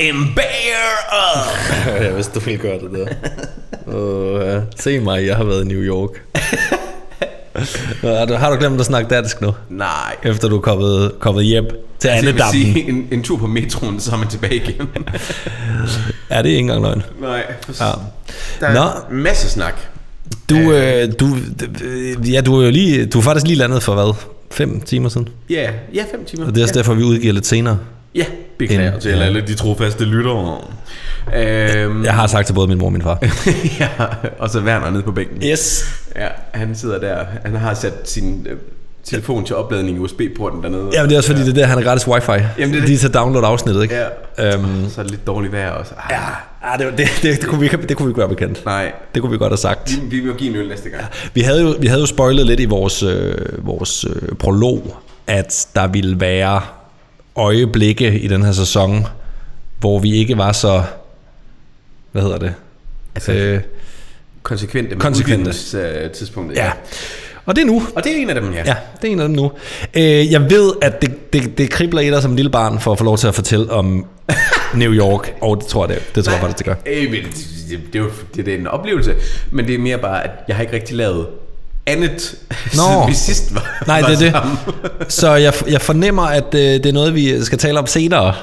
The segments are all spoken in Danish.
And Bear Up. jeg vidste, du ville gøre det der. Uh, ja. Se mig, jeg har været i New York. Har du, har du glemt at snakke dansk nu? Nej. Efter du er kommet, kommet hjem til Altså, vil Annedammen? sige, en, en tur på metroen, så er man tilbage igen. Er det ikke engang løgn? Nej. Ja. Der er Nå. en masse snak. Du, øh, du, øh, ja, du er jo lige, du er faktisk lige landet for hvad? Fem timer siden? Ja, ja, fem timer. Og det er også derfor, vi udgiver lidt senere. Ja, beklager En- til ja. alle de trofaste lyttere. Øhm, Jeg har sagt til både min mor og min far. ja, og så Werner nede på bænken. Yes. Ja, han sidder der. Han har sat sin øh, telefon til opladning i USB-porten dernede. Jamen det er også fordi, det er der, han er gratis wifi. Jamen, det er til at downloade afsnittet, ikke? Ja. Øhm, Så er det lidt dårligt vejr også. Ah, ja, ah, det, det, det, det, kunne vi, det kunne vi ikke være bekendt. Nej, Det kunne vi godt have sagt. vi, vi må give en øl næste gang. Vi havde jo, vi havde jo spoilet lidt i vores, øh, vores øh, prolog, at der ville være øjeblikke i den her sæson, hvor vi ikke var så... Hvad hedder det? Altså, Øh, konsekvente med konsekvente. tidspunktet, ja. Og det er nu. Og det er en af dem, ja. Ja, det er en af dem nu. Øh, jeg ved, at det, det, det kribler i dig som lille barn for at få lov til at fortælle om New York. Og det tror jeg, det, det tror jeg faktisk, det gør. Øh, men det, det, det, er det, det er en oplevelse, men det er mere bare, at jeg har ikke rigtig lavet andet, Nå. siden vi sidst var, Nej, var det er det. Så jeg, jeg fornemmer, at øh, det er noget, vi skal tale om senere.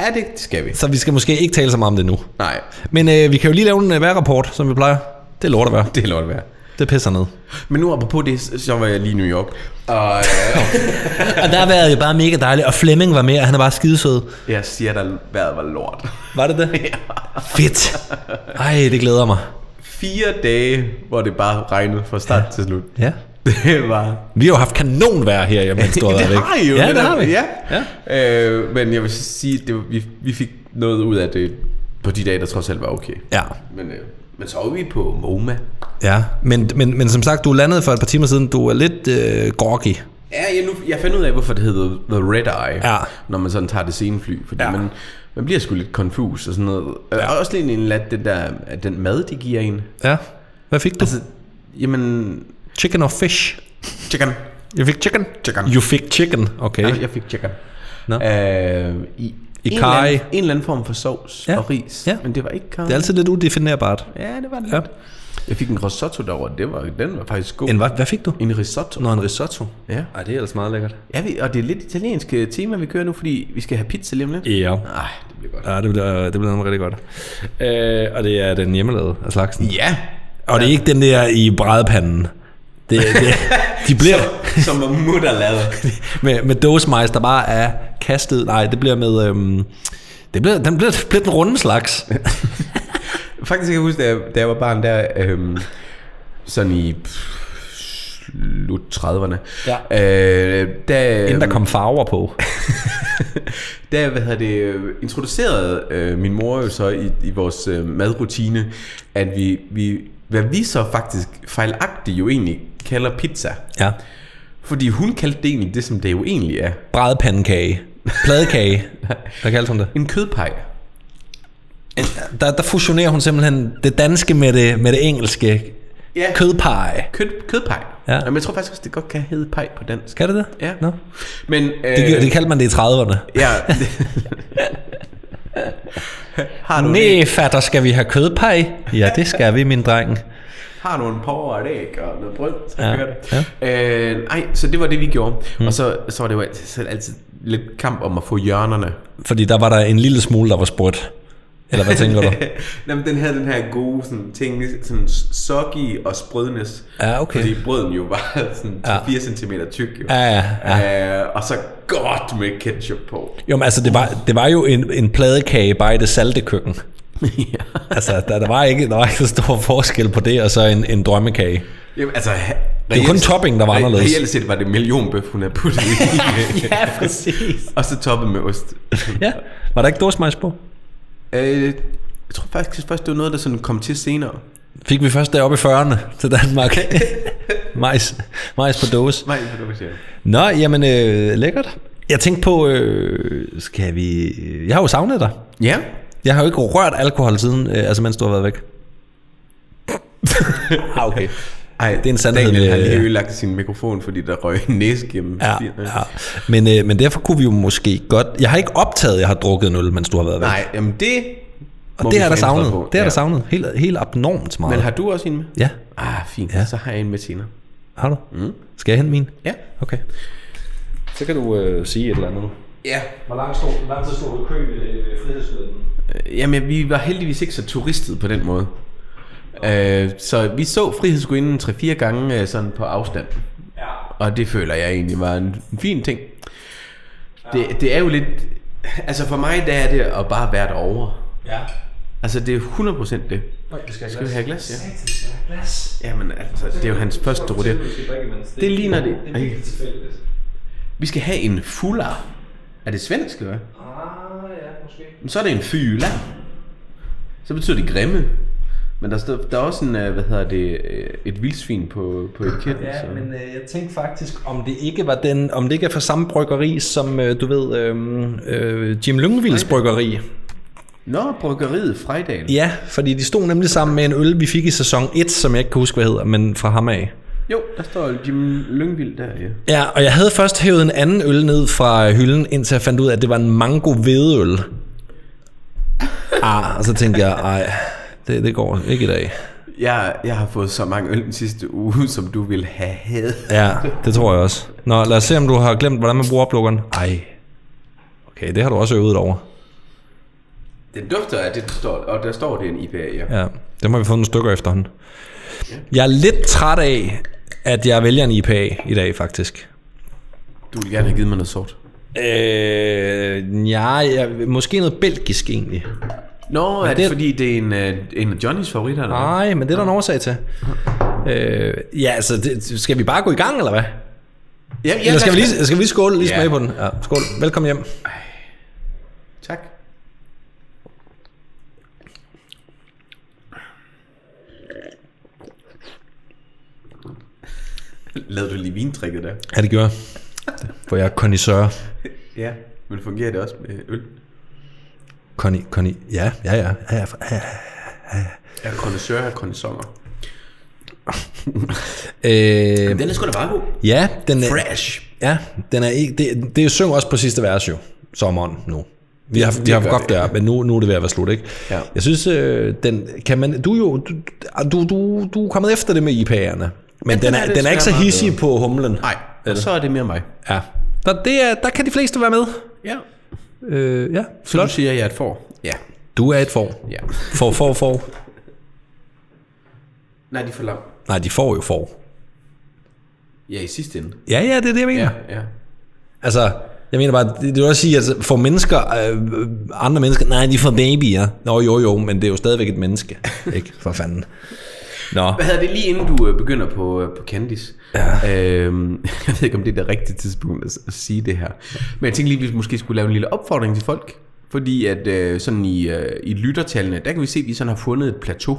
Ja, det, det skal vi. Så vi skal måske ikke tale så meget om det nu. Nej, Men øh, vi kan jo lige lave en øh, vejrrapport, som vi plejer. Det er lort at være. det er lort at være. Det pisser ned. Men nu apropos det, så var jeg lige i New York. Og øh, Og der har været jo bare mega dejligt, og Flemming var med, og han er bare skidesød. jeg siger, at vejret var lort. Var det det? Fedt. Ej, det glæder mig. Fire dage, hvor det bare regnede fra start ja. til slut. Ja. Det var... Vi har jo haft kanonvejr her, du har det har I jo. Ja, det har vi. Ja. ja. Øh, men jeg vil sige, det var, vi, vi fik noget ud af det på de dage, der trods alt var okay. Ja. Men, øh, men så var vi på MoMA. ja. Men, men, men som sagt, du landede for et par timer siden. Du er lidt øh, groggy. Ja, jeg, nu, jeg fandt ud af, hvorfor det hedder The Red Eye, Ja. når man sådan tager det scenefly. Fordi Ja. man, man bliver sgu lidt confus og sådan noget. Ja. Og også lidt en lat, den der, den mad, de giver en. Ja. Hvad fik du? Altså, jamen, Chicken or fish? chicken. Jeg fik chicken. Chicken. You fik chicken, okay. Ja, jeg fik chicken. Nå. Øh, I, I en, eller anden, en eller anden form for sovs Ja. og ris. Ja. Men det var ikke karry. Det er altid lidt udefinerbart. Ja, det var det Ja. lidt. Jeg fik en risotto derovre. Det var, den var faktisk god. En hvad? Hvad fik du? En risotto. Nå, en risotto. Ja. Ej, det er ellers meget lækkert. ja vi, og det er lidt italiensk øh, tema, vi kører nu, fordi vi skal have pizza lige om lidt. Ja. Nej, det bliver godt. Ja, det bliver, det bliver noget rigtig godt. Øh, og det er den hjemmelavede af slagsen. Ja. Og det er ikke den der i brædepanden. Det, det, de bliver Som var mutter lavet. med, med dåsemajs, der bare er kastet. Nej, det bliver med... Øhm, det bliver, den bliver, bliver den runde slags. Faktisk kan jeg huske, da jeg, da jeg var barn der, øhm, sådan i pff, slut 30'erne. Ja. Øh, der, Inden der kom farver på. der hvad hedder det, øh, introducerede øh, min mor jo så i, i vores øh, madrutine, at vi, vi, hvad vi så faktisk fejlagtigt jo egentlig kalder pizza. Ja. Fordi hun kaldte det egentlig det, som det jo egentlig er. Brædepandekage. Pladekage. Hvad kaldte hun det? En kødpej. Der, der fusionerer hun simpelthen det danske med det, med det engelske. Ja. Kødpej. Kød, kødpej. Ja. Jamen, jeg tror faktisk også, det godt kan hedde pej på dansk. Kan det det? Ja. Nå. Men, øh, Det, det kaldte man det i 30'erne. Ja. har, du Nej, fatter, skal vi have kødpej? Ja, det skal vi, min dreng. har du en porre og æg og noget brød, så Ja, ja. gør det. Ja. Øh, nej, så det var det, vi gjorde. Mm. Og så, så var det jo altid, så altid lidt kamp om at få hjørnerne. Fordi der var der en lille smule, der var sprødt. Eller hvad tænker du? Jamen, den havde den her gode sådan, ting, sådan soggy og sprødnes. Ja, okay. Fordi brøden jo var sådan Ja. 4 cm tyk. Jo. Ja, ja, ja. Øh, og så godt med ketchup på. Jo, men altså, det var, det var jo en, en pladekage bare i det salte køkken. ja. Altså, der, der, var ikke, der var ikke så stor forskel på det, og så en, en drømmekage. Jamen, altså, Det var kun topping, der var anderledes. Reelt set var det millionbøf, hun havde puttet i. Ja, præcis. og så toppet med ost. Ja, var der ikke dåsmajs på? Øh, jeg tror faktisk først, det var noget, der sådan kom til senere. Fik vi først deroppe i 40'erne til Danmark. majs, majs på dåse. Nej, for du siger. Nå, jamen øh, lækkert. Jeg tænkte på, øh, skal vi... Jeg har jo savnet dig. Ja. Jeg har jo ikke rørt alkohol siden, øh, altså mens du har været væk. ah, okay. Ej, det er en sandhed Daniel med- har lige ødelagt sin mikrofon, fordi der røg en næse gennem. Ja, ja. Men, øh, men derfor kunne vi jo måske godt... Jeg har ikke optaget, at jeg har drukket en øl, mens du har været væk. Nej, jamen det og det er der savnet. på. Det er Ja. der savnet. Helt, helt abnormt meget. Men har du også en med? Ja, Ah, fint. Ja. Så har jeg en med senere. har du? Mm. Skal jeg hente min? Ja. Okay. Så kan du øh, sige et eller andet. Ja. Hvor lang, stod, hvor lang tid stod du i kø ved, ved frihedsfløden? Jamen, vi var heldigvis ikke så turistet på den måde. Øh, så vi så Frihedsgudinden 3-4 gange øh, sådan på afstand. Ja. Og det føler jeg egentlig var en, en fin ting. Det, det er jo lidt... Altså for mig, der er det at bare være derovre. Ja. Altså det er 100% det. Nej, vi skal Skal vi have glas, ja? Have glas? Jamen altså, det er jo hans første rodeo. Det ligner det. Det er tilfældigt. Vi skal have en fuller. Er det svensk, eller hvad? Ah, ja, måske. Men så er det en fyla. Så betyder det grimme. Men der, står, der er også en, øh, hvad hedder det, øh, et vildsvin på, på etiketten. Ja, så. men øh, jeg tænkte faktisk, om det ikke var den, om det ikke er fra samme bryggeri som, øh, du ved, øh, øh, Jim Lyngvilds bryggeri. Nå, bryggeriet Frejdal. Ja, fordi de stod nemlig sammen med en øl, vi fik i sæson 1, som jeg ikke kan huske, hvad hedder, men fra ham af. Jo, der står Jim Lyngvild der, ja. Ja, og jeg havde først hævet en anden øl ned fra hylden, indtil jeg fandt ud af, at det var en mango hvedeøl. Ah, og så tænkte jeg, ej, det, det går ikke i dag. Jeg, jeg har fået så mange øl den sidste uge, som du vil have had. Ja, det tror jeg også. Nå, lad os se, om du har glemt, hvordan man bruger oplukkeren. Ej. Okay, det har du også øvet over. Den dufter af det, der står, og der står det en IPA, ja. Ja, det må vi få nogle stykker efterhånden. Jeg er lidt træt af, at jeg vælger en IPA i dag, faktisk. Du vil gerne have givet mig noget sort. Øh, ja, jeg, måske noget belgisk egentlig. Nå, er det, det- fordi, det er en, øh, en af Johnnys favoritter? Eller? hvad? Nej, men det er der en årsag til. Øh, ja, altså, det, skal vi bare gå i gang, eller hvad? Ja, ja, Eller skal vi lad- lige, skal vi lige skåle, lige Ja. smage på den? Ja, skål. Velkommen hjem. Tak. Lavede du lige vintrækket der? Ja, det gør jeg. For jeg er connoisseur. Ja. Men fungerer det også med øl? Conny, Conny. Ja, ja, ja. ja, ja, ja. Er kondensør, er kondensonger. Øh, Den er sgu da bare god. ja, den er, Fresh. ja, den er ikke, det, det synger også på sidste vers jo, sommeren nu. Vi har, vi har godt det, men nu, nu er det ved at være slut, ikke? Ja. Jeg synes, øh, den kan man, du er jo, du, du, du, er kommet efter det med IPA'erne, men den den er er, den er ikke så hissig på humlen. Nej, og så er det mere mig. Ja. Der, det er, der kan de fleste være med. Ja. Øh, ja, Så du siger, at jeg er et får? Ja. Du er et får. Ja. For, for, for. Nej, de for langt. Nej, de får jo får. Ja, i sidste ende. Ja, ja, det er det, jeg mener. Ja, ja. Altså, jeg mener bare, det, det vil også sige, at for mennesker, øh, andre mennesker, nej, de får babyer. Nå, jo, jo, men det er jo stadigvæk et menneske. ikke, for fanden. Nå, Hvad hedder det lige inden du øh, begynder på, øh, på Candice? Ja. Øhm, jeg ved ikke, om det er det rigtige tidspunkt at, at sige det her. Men jeg tænkte lige, at vi måske skulle lave en lille opfordring til folk. Fordi at øh, sådan i, øh, i lyttertallene, der kan vi se, at vi sådan har fundet et plateau.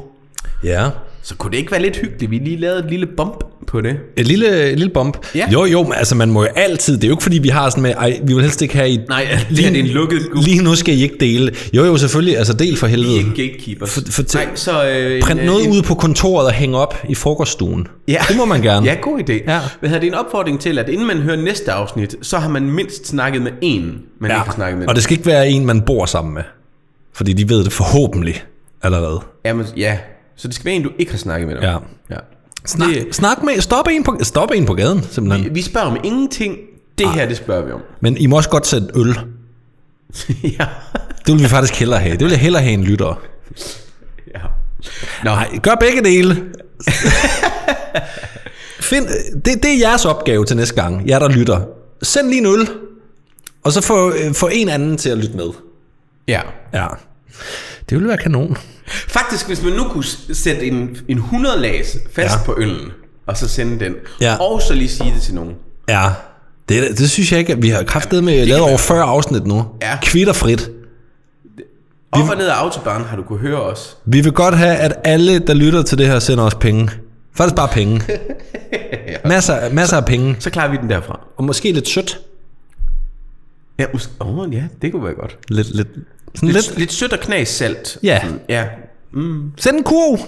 Ja. Så kunne det ikke være lidt hyggeligt, vi lige lavede et lille bump på det? Et lille, et lille bump. Ja. Jo, jo, men altså man må jo altid, det er jo ikke fordi, vi har sådan med, ej, vi vil helst ikke have i... Nej, her det er en lukket gruppe. Lige nu skal I ikke dele. Jo, jo, selvfølgelig, altså del for helvede. er ikke gatekeepers. For- for- Nej, så... Øh, Print en, noget en, ud på kontoret og hænge op i frokoststuen. Ja. Det må man gerne. Ja, god idé. Ja. Hvad hedder det en opfordring til, at inden man hører næste afsnit, så har man mindst snakket med en, man ja. ikke har snakket med. Og det skal ikke være en, man bor sammen med. Fordi de ved det forhåbentlig allerede. Jamen, ja, så det skal være en, du ikke har snakket med. Dem. Ja. ja. Snak, snak med, stop en på, stop en på gaden, simpelthen. Vi, vi spørger om ingenting. Det her, det spørger vi om. Men I må også godt sætte øl. ja. Det vil vi faktisk hellere have. Det vil jeg hellere have en lytter. ja. Nå, Nej, gør begge dele. Find, det, det er jeres opgave til næste gang, jer der lytter. Send lige en øl, og så få, øh, få en anden til at lytte med. ja. Ja. Det ville være kanon. Faktisk, hvis man nu kunne sætte en, en 100 lags fast Ja. ja. på øllen, og så sende den, Ja. og så lige sige det til nogen. Ja. Det, det synes jeg ikke, at vi har kraftet med lavet over 40 afsnit nu. Ja. Kvitterfrit. Op og ned af autobahn har du kunne høre os. Vi vil godt have, at alle, der lytter til det her, sender os penge. Faktisk bare penge. masser, masser af penge. Så klarer vi den derfra. Og måske lidt sødt. Ja, mås- oh, ja det kunne være godt. Lidt, lidt, sådan Lidt, lidt. lidt, sødt og knas salt. Ja. Sådan, Ja. Send en kurv.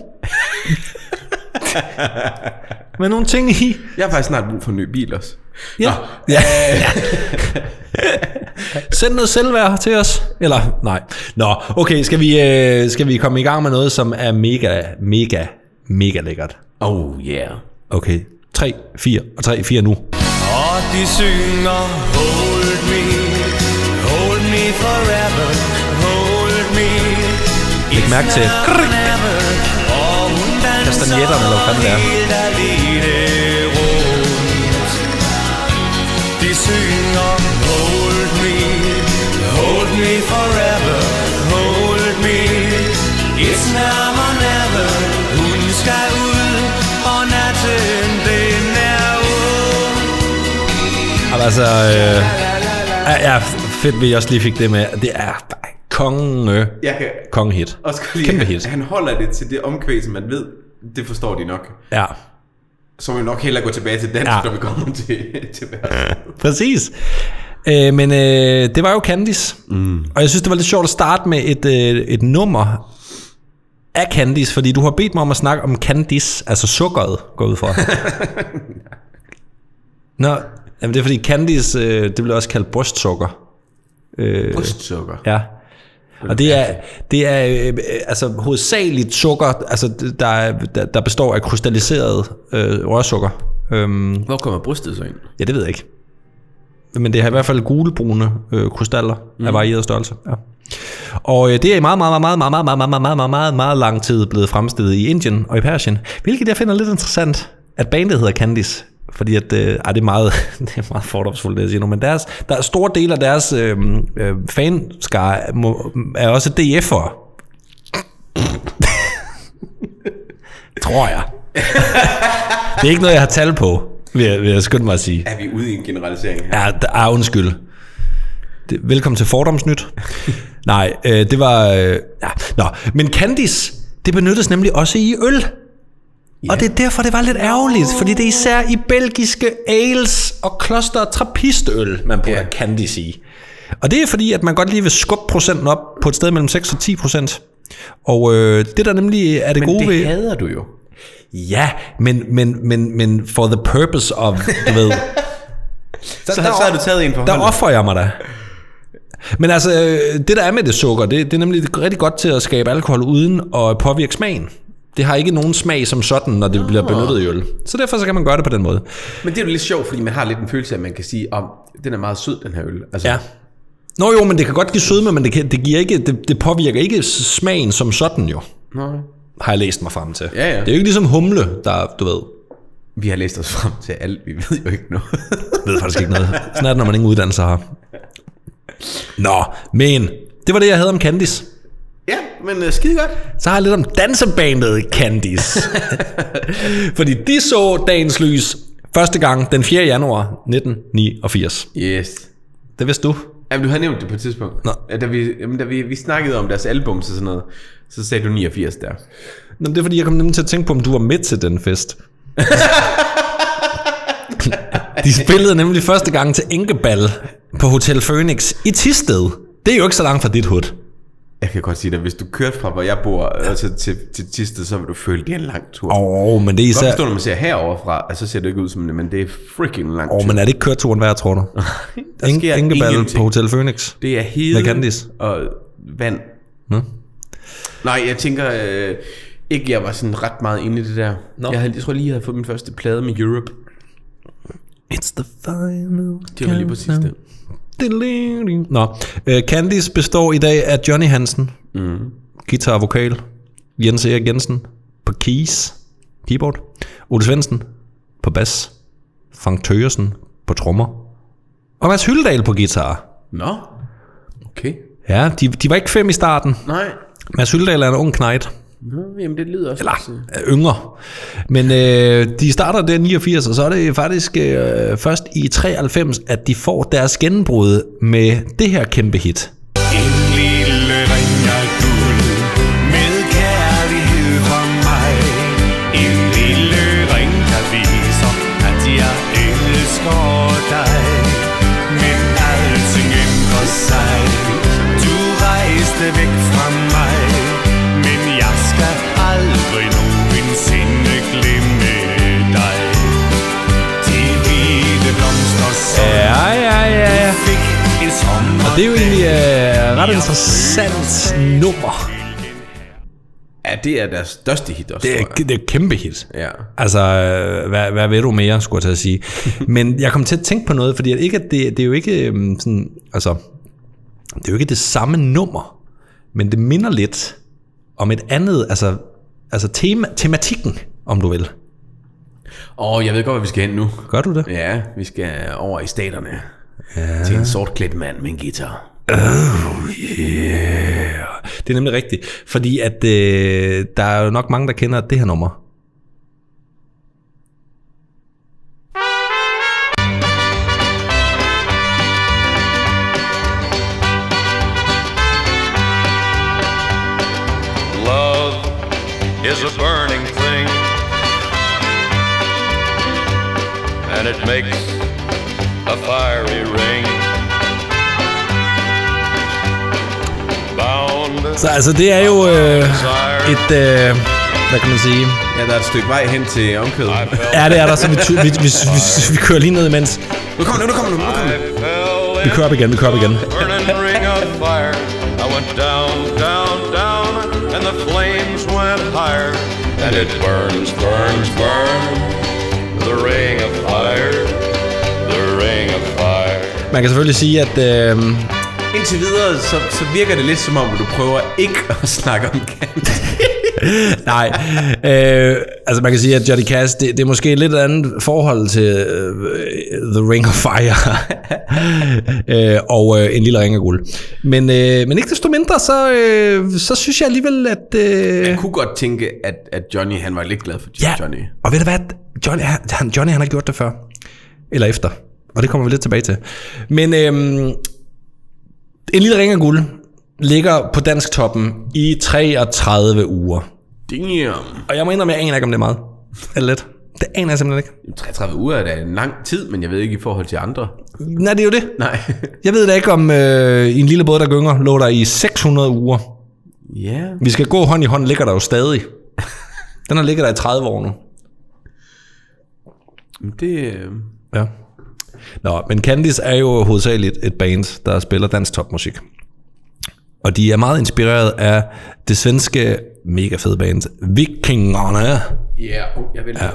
med nogle ting i. Jeg har faktisk snart brug for en ny bil også. Ja. Nå, ja. Send noget selvværd til os. Eller, nej. Nå, okay, skal vi, øh, skal vi komme i gang med noget, som er mega, mega, mega lækkert? Oh yeah. Okay, 3, 4 og 3, 4 nu. Og de synger Hold Læg mærke til kastanjetterne, eller hvad fanden det er. De synger Hold me, hold me forever Hold me It's now or never Hun skal ud Og natten den er ung Jamen, Altså, øh, ja, fedt, vi også lige fik det med. Det er konge, Jeg kan kongehit. også godt lide, Kæmpe at hit. han holder det til det omkvæd, som man ved, det forstår de nok. Ja, Så må vi nok hellere gå tilbage til dansk, Ja. ja. når vi kommer til, til verden. præcis. Øh, men øh, det var jo Candice. Mm. Og jeg synes, det var lidt sjovt at starte med et, øh, et nummer af Candice, fordi du har bedt mig om at snakke om Candice, altså sukkeret, går ud fra. Nå, jamen det er fordi Candice, øh, det bliver også kaldt brystsukker. Øh, Brystsukker. Ja. Og det er, det er øh, altså hovedsageligt sukker, altså der, er- der, der består af krystalliseret øh, rørsukker. Øhm, Hvor kommer brystet så ind? ja, det ved jeg ikke. Men det har i hvert fald gulbrune øh, krystaller mm. af varieret størrelse. Ja. Og øh, det er i meget, meget, meget, meget, meget, meget, meget, meget, meget, meget, meget lang tid blevet fremstillet i Indien og i Persien. Hvilket jeg finder lidt interessant, at bandet hedder Candice. Fordi at, øh, ej, det er meget, det er meget fordomsfuldt, det jeg siger nu, men deres, der er store del af deres øh, øh, fanskare er også DF'ere. Tror jeg. det er ikke noget, jeg har tal på, vil jeg, vil jeg skynde mig at sige. Er vi ude i en generalisering her? Ja, der er undskyld. Det, velkommen til Fordomsnyt. Nej, øh, det var... Øh, ja. Nå, men Candice, det benyttes nemlig også i øl. Ja. Og det er derfor, det var lidt ærgerligt, fordi det er især i belgiske ales og kloster trappistøl, man putter Ja. Candice i. Og det er fordi, at man godt lige vil skubbe procenten op på et sted mellem 6 og 10 procent. Og øh, det der nemlig er det Men gode det ved... hader du jo. Ja, men, men, men, men for the purpose of, du ved... Så, så, så har du taget en for Der offrer jeg mig da. Men altså, øh, det der er med det sukker, det, det er nemlig rigtig godt til at skabe alkohol uden at påvirke smagen. Det har ikke nogen smag som sådan, når det bliver benyttet i øl. Så derfor så kan man gøre det på den måde. Men det er jo lidt sjovt, fordi man har lidt en følelse af, at man kan sige, om den er meget sød, den her øl. Altså, Ja. Nå jo, men det kan godt give sødme, men det, kan, det, giver ikke, det, det påvirker ikke smagen som sådan jo, Nå. har jeg læst mig frem til. Ja, ja. Det er jo ikke ligesom humle, der, du ved, Vi har læst os frem til alt, vi ved jo ikke noget. ved faktisk ikke noget. Sådan er det, når man ingen uddannelse har. Nå, men det var det, jeg havde om Candice. Ja, men uh, skide godt. Så har jeg lidt om dansebandet Candice. Fordi de så dagens lys første gang den 4. januar 1989. Yes. Det vidste du. Jamen, du har nævnt det på et tidspunkt. Nå. Ja, da vi, jamen, da vi, vi snakkede om deres album og sådan noget, så sagde du 89 der. Nå, det er fordi, jeg kom nemlig til at tænke på, om du var med til den fest. De spillede nemlig første gang til Enkeball på Hotel Phoenix i Tisted. Det er jo ikke så langt fra dit hud. Jeg kan godt sige dig, hvis du kørte fra, hvor jeg bor, altså til, til Tisted, så vil du føle, det er en lang tur. Åh, oh, men det er kan godt især... forstå, når man ser herover fra, altså, så ser det ikke ud som det, men det er freaking lang Åh, tur. oh, men er det ikke køreturen værd, tror du? Der sker Enkeball ingenting. på Hotel Phoenix. Det er hede og vand. Nå. Nej, jeg tænker øh, ikke, jeg var sådan ret meget inde i det der. Nå. Jeg, havde, jeg tror lige, jeg havde fået min første plade med Europe. It's the final Det var lige præcis det. Nå, uh, Candice består i dag af Johnny Hansen, mm. guitar og vokal, Jens Erik Jensen på keys, keyboard, Ole Svendsen på bas, Frank Tøgersen på trommer, og Mads Hyldal på guitar. Nå, okay. Ja, de, de var ikke fem i starten. Nej, Mads Hyldal er en ung knejt, Nå, jamen det lyder også... eller er yngre. Men øh, de starter der 89, og så er det faktisk øh, først i 93, at de får deres gennembrud med det her kæmpe hit. Interessant nummer. Ja, det er deres største hit også. Det er, det er et kæmpe hit. Ja. Altså, hvad, hvad ved du mere, skulle jeg til at sige. Men jeg kom til at tænke på noget, fordi at ikke, at det, det er jo ikke øhm, sådan, altså, det er jo ikke det samme nummer, men det minder lidt om et andet, altså, altså tema, tematikken, om du vil. Åh, jeg ved godt, hvad vi skal hen nu. Gør du det? Ja, vi skal over i staterne. Ja. Til en sortklædt mand med en guitar. Oh, det er nemlig rigtigt, fordi at øh, der er jo nok mange, der kender det her nummer. Love is a burning thing, and it makes Så altså, det er jo øh, et, øh, hvad kan man sige? Ja, der er et stykke vej hen til fell, Ja, det er der, så vi, vi, vi, vi, vi, vi kører lige ned imens. Nu kommer det, nu kommer det, nu kommer Vi kører op igen, vi kører op igen. I went down, down, down, and the flames went higher. And it burns, burns, burns. The ring of fire, the ring of fire. Man kan selvfølgelig sige, at øh, Indtil videre, så, så virker det lidt som om, du prøver ikke at snakke om kant. Nej, øh, altså man kan sige, at Johnny Cash, det, det er måske et lidt andet forhold til øh, The Ring of Fire øh, og øh, En Lille Ring af Guld. Men, øh, men ikke desto mindre, så, øh, så synes jeg alligevel, at... Øh, Jeg kunne godt tænke, at, at Johnny, han var lidt glad for ja, Johnny. og ved du hvad, Johnny, han, Johnny han har gjort det før. Eller efter. Og det kommer vi lidt tilbage til. Men øh, En Lille Ring af Guld ligger på dansk toppen i 33 uger. Damn. Og jeg må indrømme, jeg aner ikke, om det er meget. Eller lidt. Det aner jeg simpelthen ikke. 33 uger er da en lang tid, men jeg ved ikke i forhold til andre. Nej, det er jo det. Nej. Jeg ved da ikke, om øh, i en lille båd, der gynger, lå der i 600 uger. Ja. Vi skal gå hånd i hånd, ligger der jo stadig. Den har ligget der i 30 år nu. Men Det, øh, Ja. Nå, men Candice er jo hovedsageligt et band, der spiller dansk topmusik. Og de er meget inspireret af det svenske mega fede band Vikingerne. ja, oh, jeg vil ja.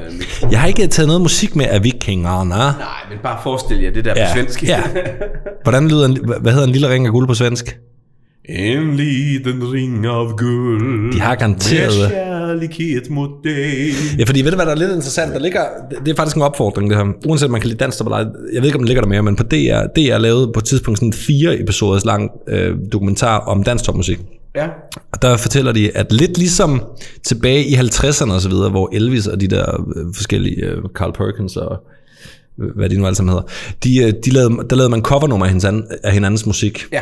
Jeg har ikke taget noget musik med af Vikingerne. Nej, men bare forestil jer det der Ja, på svensk. ja. Hvordan lyder en, hvad hedder en lille ring af guld på svensk? En liten ring av guld De har garanteret- kærlighed mod dig Ja, fordi ved du hvad, der er lidt interessant? Der ligger, det er faktisk en opfordring, det her. Uanset om man kan lide dansk eller ej. Jeg ved ikke, om den ligger der mere, men på DR, DR lavede på et tidspunkt sådan en fire episoders lang øh, dokumentar om dansk topmusik. Ja. Og der fortæller de, at lidt ligesom tilbage i 50'erne og så videre, hvor Elvis og de der øh, forskellige, øh, Carl Perkins og øh, hvad de nu alle sammen hedder, de, øh, de lavede, der lavede man covernummer af, hinandens, af hinandens musik. Ja.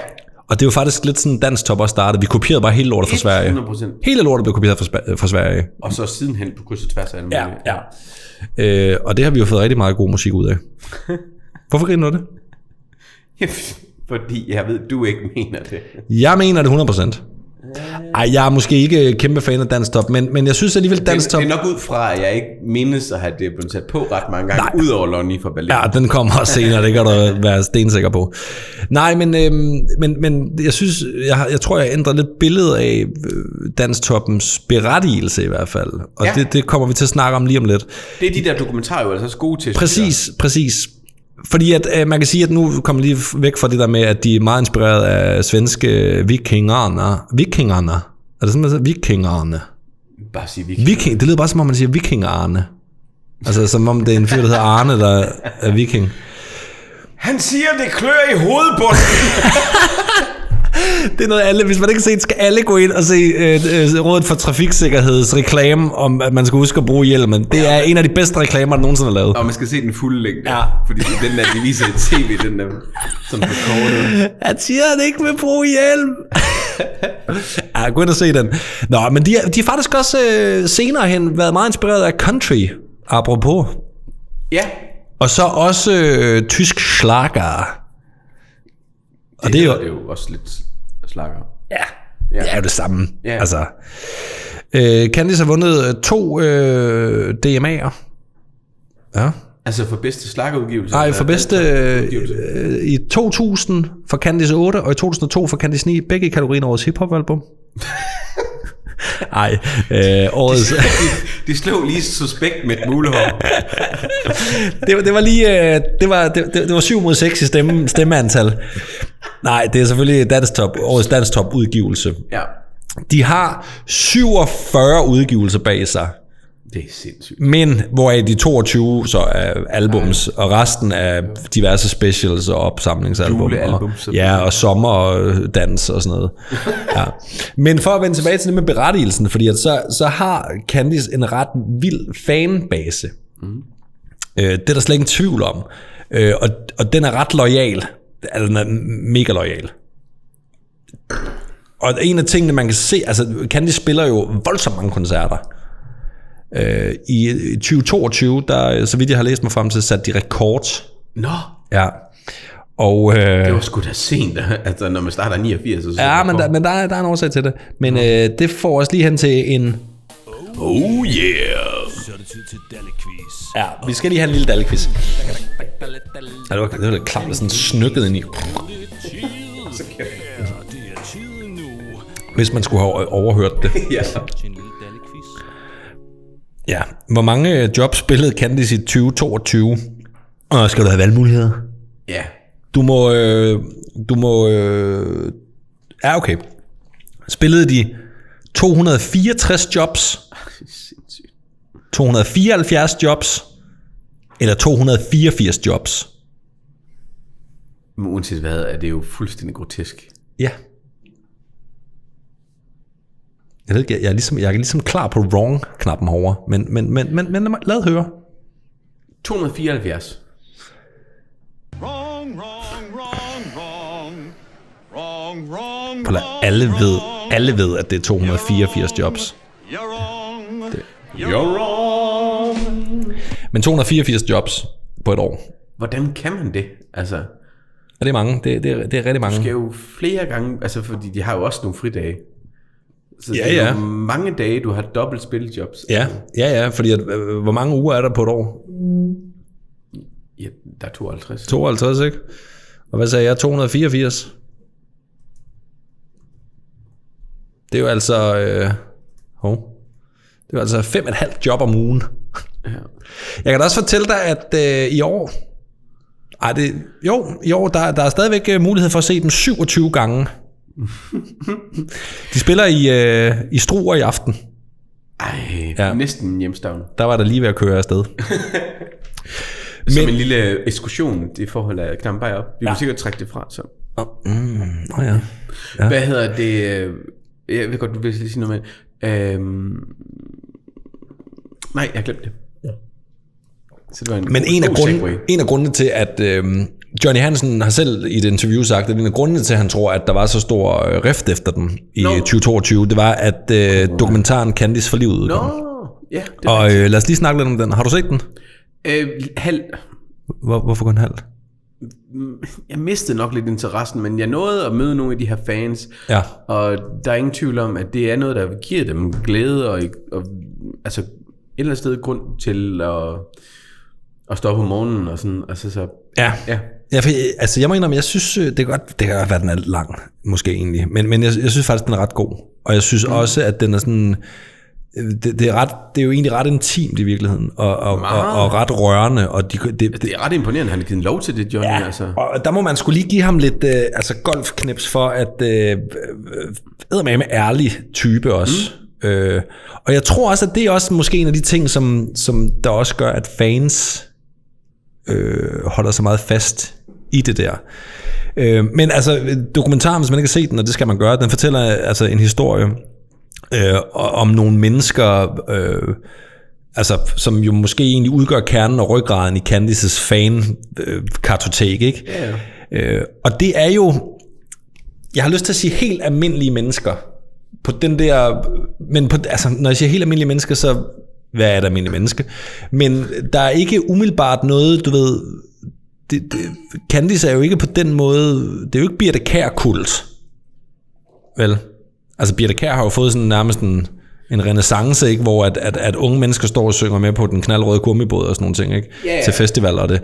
Og det var faktisk lidt sådan dansk top også startede. Vi kopierede bare hele lortet fra Sverige. 100%. Hele lortet blev kopieret fra, fra Sverige. Og så sidenhen på kryds og tværs af alle Ja, mulige. ja. Øh, og det har vi jo fået rigtig meget god musik ud af. Hvorfor griner du det? Fordi jeg ved, du ikke mener det. Jeg mener det 100%. Ej, jeg er måske ikke kæmpe fan af dansk top, men, men jeg synes alligevel, Det, dansk top... det er nok ud fra, at jeg ikke mindes at have det blevet sat på ret mange gange, Nej. udover Lonnie fra Berlin. Ja, den kommer også senere, det kan du være stensikker på. Nej, men, øhm, men, men jeg synes, jeg, jeg tror, jeg ændrer lidt billedet af øh, danstoppens berettigelse i hvert fald. Og Ja. det, det kommer vi til at snakke om lige om lidt. Det er de der dokumentarer jo altså også gode til. Præcis, præcis. Fordi at, øh, man kan sige, at nu kommer lige væk fra det der med, at de er meget inspireret af svenske vikingerne. Vikingerne. Er det sådan, man siger? Vikingerne. Bare sige vi. Viking, det lyder bare som om, man siger vikingarne. Altså som om det er en fyr, der hedder Arne, der er viking. Han siger, det klør i hovedbunden. Det er noget alle, hvis man ikke har set, skal alle gå ind og se øh, øh, Rådet for Trafiksikkerheds reklame om, at man skal huske at bruge hjelmen. Det er en af de bedste reklamer, der nogensinde har lavet. Og man skal se den fulde længde. Ja. Fordi den der, de viser i tv, den der sådan forkortet. Han siger, at ikke vil bruge hjelm. ja, gå ind og se den. Nå, men de, er- de har faktisk også øh, senere hen været meget inspireret af country, apropos. Ja. Og så også øh, tysk slager. Og det er jo, det er jo også lidt slakker. ja, Ja. det er jo det samme. Ja. Altså, øh, Candice har vundet øh, to øh, DMA'er. Ja. Altså for bedste slakkerudgivelse? Nej, for bedste dansk-udgivelse? øh, i 2000 for Candice 8, og i 2002 for Candice 9, begge i kategorien årets hiphop-album. Nej, øh, årets... De slog lige suspekt med et mulehår. det, var, det var lige... Øh, det, var, det, det, det var 7 mod 6 i stemme, stemmeantal. Nej, det er selvfølgelig dansk top, årets dansk top udgivelse. ja, De har 47 udgivelser bag sig. Det er sindssygt. Men hvoraf de 22 så er albums, og resten er diverse specials og opsamlingsalbum. Og, ja, og sommerdans og sådan noget. Ja. Men for at vende tilbage til det med berettigelsen, fordi at så, så har Candice en ret vild fanbase. Mm. Øh, det er der slet ingen tvivl om. Øh, og, og den er ret lojal. Altså, den er mega lojal. Og en af tingene, man kan se, altså Candice spiller jo voldsomt mange koncerter. Øh, I 2022, der, så vidt jeg har læst mig frem til, satte de rekord. Nå, Ja. Og, øh, det var sgu da sent, altså når man starter 89. Så ja, men, der, men der, er, der er en årsag til det. Men øh, det får os lige hen til en... Oh yeah! Så er det tid til Dalle-quiz. Ja, vi skal lige have en lille dallequiz. Ja, det var, det var lidt klart, det sådan snykket ind i. Hvis man skulle have overhørt det. Ja. Ja. Hvor mange øh, jobs spillede Candice i 2022? Og skal du have valgmuligheder? ja. Du må... Øh, du må... Øh, ja, okay. Spillede de 264 jobs, Sindssygt. 274 jobs, eller 284 jobs? Men uanset hvad, er det jo fuldstændig grotesk. Ja. Jeg ved ikke, jeg, jeg, er, ligesom, jeg er ligesom klar på wrong-knappen herovre, men, men, men, men, men lad mig- lad høre. 274. Wrong, wrong, wrong, wrong. Wrong, wrong, lade- alle ved, alle ved, at det er 284 jobs. You're wrong. You're wrong. Men 284 jobs på et år. Hvordan kan man det? Altså, Og det er mange. Det, det, er, det er rigtig mange. skal jo flere gange, altså fordi de har jo også nogle fridage. Så Ja, det er ja. mange dage, du har dobbelt spiljobs. Ja, ja, ja, fordi at, øh, hvor mange uger er der på et år? ja der er 52. 52, ikke? Og hvad sagde jeg? 284? Det er jo altså... Øh, hov. det er jo altså fem og et halvt job om ugen. Ja. Jeg kan da også fortælle dig, at øh, i år... Ej, det, jo, i år, der, der er stadigvæk øh, mulighed for at se dem 27 gange. De spiller i, øh, i Struer i aften. Ej, Ja. ja. næsten hjemstavn. Der var der lige ved at køre afsted. Som Men- en lille ekskursion i forhold af Knamberg op. Vi ja. Ja. må sikkert trække det fra, så. Oh, mm, oh ja. Ja. Hvad hedder det? øh, Jeg ved godt, du vil lige sige noget med. Øhm, nej, jeg har glemt det. Så det var en Men god- en af, grunden, en af grundene til, at øhm, Johnny Hansen har selv i et interview sagt, at en af grundene til, at han tror, at der var så stor øh, rift efter dem i Nå. 2022, det var, at øh, dokumentaren Candice for livet udkom. ja, det Og øh, lad os lige snakke lidt om den. Har du set den? øh, halv, Hvor, hvorfor kun halvt? jeg mistede nok lidt interessen, men jeg nåede at møde nogle af de her fans, Ja. og der er ingen tvivl om, at det er noget, der giver dem glæde, og, og altså et eller andet sted grund til at, at stå op om morgenen, og sådan, altså så, Ja. ja. Ja, for, øh, altså jeg må indrømme, jeg synes, øh, det kan godt, det kan godt være, den er lang, måske egentlig, men, men jeg, jeg synes faktisk, den er ret god. Og jeg synes mm. også, at den er sådan, øh, det, det, er ret, det er jo egentlig ret intimt i virkeligheden, og, og, og, Meget. og ret rørende, og de, det, det, Det er ret imponerende, han har givet lov til det, Johnny, ja. altså. Og der må man skulle lige give ham lidt øh, altså golfknips for, at øh, øh, med ærlig type også. Mm. Øh, og jeg tror også, at det er også måske en af de ting, som, som der også gør, at fans øh, holder så meget fast i det der. Øh, men altså, dokumentaren, hvis man ikke har set den, og det skal man gøre, den fortæller altså en historie øh, om nogle mennesker, øh, altså, som jo måske egentlig udgør kernen og ryggraden i Candices fan-kartotek, ikke? Ja. Øh, og det er jo, jeg har lyst til at sige helt almindelige mennesker, på den der, men på, altså, når jeg siger helt almindelige mennesker, så hvad er et almindeligt menneske? Men der er ikke umiddelbart noget, du ved, det, det, Candice er jo ikke på den måde, det er jo ikke Birte Kær kult. Vel? Altså Birte Kær har jo fået sådan nærmest en, en renaissance, ikke? hvor at, at, at unge mennesker står og synger med på den knaldrøde gummibåd og sådan nogle ting, ikke? Ja. til festivaler og det.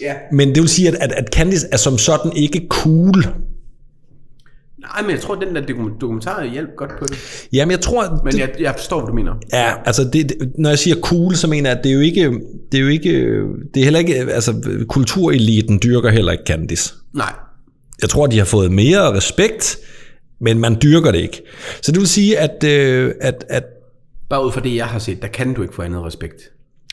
Ja. Men det vil sige, at, at, at Candice er som sådan ikke cool. Nej, men jeg tror, den der dokum- dokumentar hjalp godt på det. Jamen, jeg tror... Men det, jeg, jeg forstår, hvad du mener. Ja, altså det, det, når jeg siger cool, så mener jeg, at det er jo ikke, det er jo ikke, det er heller ikke, altså kultureliten dyrker heller ikke Candice. Nej. Jeg tror, de har fået mere respekt, men man dyrker det ikke. Så det vil sige, at, øh, at, at Bare ud fra det, jeg har set, der kan du ikke få andet respekt.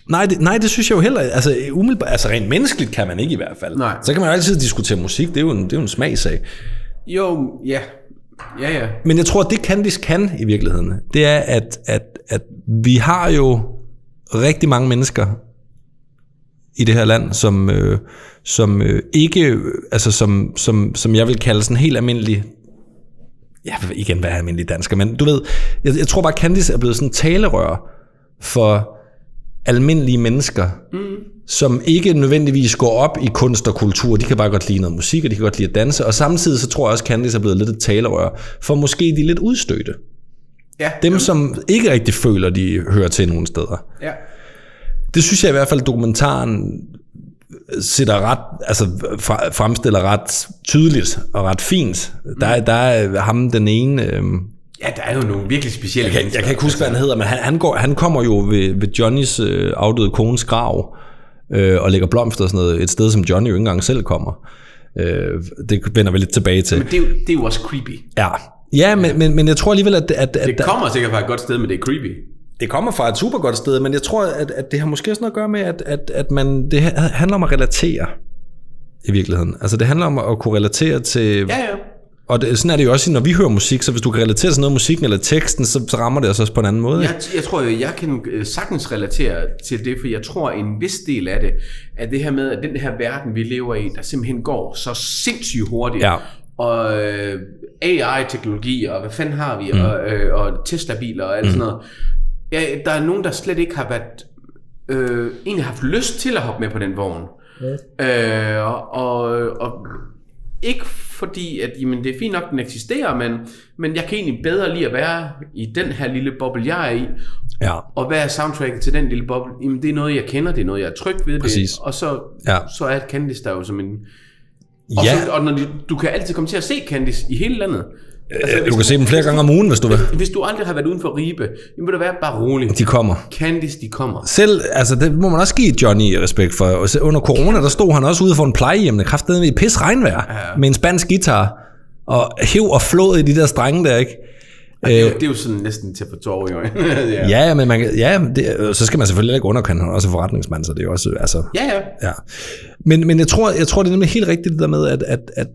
nej, det, nej, det synes jeg jo heller altså, umiddelbart, altså rent menneskeligt kan man ikke i hvert fald. Nej. Så kan man jo altid diskutere musik, det er jo en, det er jo en smagsag. Jo, ja. Ja, ja. Men jeg tror, at det Candice kan i virkeligheden, det er, at, at, at vi har jo rigtig mange mennesker i det her land, som, øh, som øh, ikke, øh, altså som, som, som jeg vil kalde sådan helt almindelig, ja, igen, hvad er almindelig dansker, men du ved, jeg, jeg tror bare, Candice er blevet sådan en talerør for almindelige mennesker, mm. Som ikke nødvendigvis går op i kunst og kultur. De kan bare godt lide noget musik, og de kan godt lide at danse. Og samtidig så tror jeg også, at Candice er blevet lidt et talerør for måske de lidt udstødte. Ja, Dem, som ikke rigtig føler, de hører til nogen steder. ja. Det synes jeg i hvert fald, dokumentaren sætter ret, altså fremstiller ret tydeligt og ret fint. Der, der er ham den ene... Øhm, Ja, der er jo nogle virkelig specielle jeg, jeg kan ikke huske, hvad han hedder, men han, han, går, han kommer jo ved, ved Johnnys øh, afdøde kones grav øh, og lægger blomster og sådan noget, et sted, som Johnny jo ikke engang selv kommer. Øh, det vender vi lidt tilbage til. Men det er, jo, det er jo også creepy. Ja, ja men, men, men jeg tror alligevel, at, at, at Det kommer sikkert fra et godt sted, men det er creepy. det kommer fra et super godt sted, men jeg tror, at, at det har måske også noget at gøre med, at, at, at man, det handler om at relatere i virkeligheden. Altså det handler om at kunne relatere til... Ja, ja. Og det, sådan er det jo også, når vi hører musik, så hvis du kan relatere til noget af musikken eller teksten, så, så rammer det os også på en anden måde. Jeg, jeg tror jo, jeg kan øh, sagtens relatere til det, for jeg tror en vis del af det, er det her med, at den her verden, vi lever i, der simpelthen går så sindssygt hurtigt. Ja. Og øh, AI-teknologi, og hvad fanden har vi, mm. og, øh, og Tesla-biler og alt mm. sådan noget. Ja, der er nogen, der slet ikke har været, øh, egentlig haft lyst til at hoppe med på den vogn. Mm. Øh, og, og, og ikke fordi, at jamen, det er fint nok, den eksisterer, men, men jeg kan egentlig bedre lide at være i den her lille boble, jeg er i, Ja. og hvad er soundtracket til den lille boble? Jamen, det er noget, jeg kender, det er noget, jeg er tryg ved. Præcis. Det, og så, Ja. så er Candice der jo som en... Og, Ja, så, og når de, du kan altid komme til at se Candice i hele landet. Altså, du kan se dem flere gange om ugen, hvis du vil. Hvis du aldrig har været uden for Ribe, jamen vil du være bare rolig. De kommer. Candice, de kommer. Selv, altså det må man også give Johnny respekt for. Så Under corona, der stod han også ude for en plejehjem, der kraftede i pis regnvejr, ja. med en spansk guitar, og hæv og flåede i de der strenge der, ikke? Og det, er jo, det er jo sådan næsten til at få tårer i øjnene. ja. Ja, men man, ja det, så skal man selvfølgelig ikke underkende, han er også forretningsmand, så det er jo også, altså, ja, ja. ja. Men, men jeg, tror, jeg tror, det er nemlig helt rigtigt det der med, at, at, at,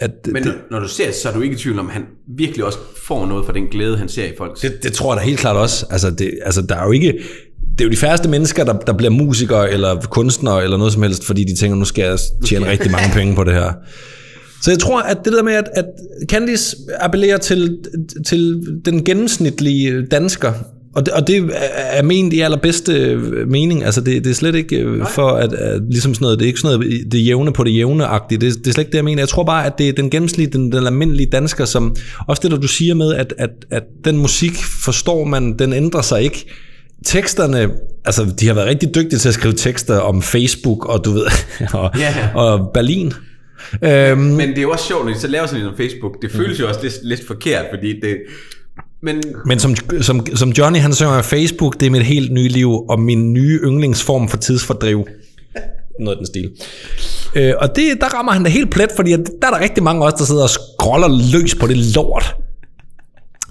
at Men det, når, du ser så er du ikke i tvivl om, at han virkelig også får noget for den glæde, han ser i folk. det, det tror jeg da helt klart også. Altså, det, altså der er jo ikke, det er jo de færreste mennesker, der, der bliver musikere eller kunstnere eller noget som helst, fordi de tænker, nu skal jeg tjene rigtig mange penge på det her. Så jeg tror, at det der med, at, at Candice appellerer til, til den gennemsnitlige dansker, og det, og det er ment i allerbedste øh, mening. Altså det, det er slet ikke øh, for at, at ligesom sådan noget, det er ikke sådan noget det jævne på det jævne-agtige. Det, det er slet ikke det, jeg mener. Jeg tror bare, at det er den gennemsnitlige, den, den almindelige dansker, som også det, der du siger med, at, at, at den musik forstår man, den ændrer sig ikke teksterne, altså de har været rigtig dygtige til at skrive tekster om Facebook og du ved, og, Ja. og Berlin. Øhm, Men det er jo også sjovt, når de så laver sådan noget på Facebook. Det føles jo også lidt, lidt forkert, fordi det... Men men som, som, som Johnny han synger Facebook, det er mit helt nye liv, og min nye yndlingsform for tidsfordriv. Noget af den stil. Øh, og det, der rammer han det helt plet, fordi at der er der rigtig mange også, der sidder og scroller løs på det lort.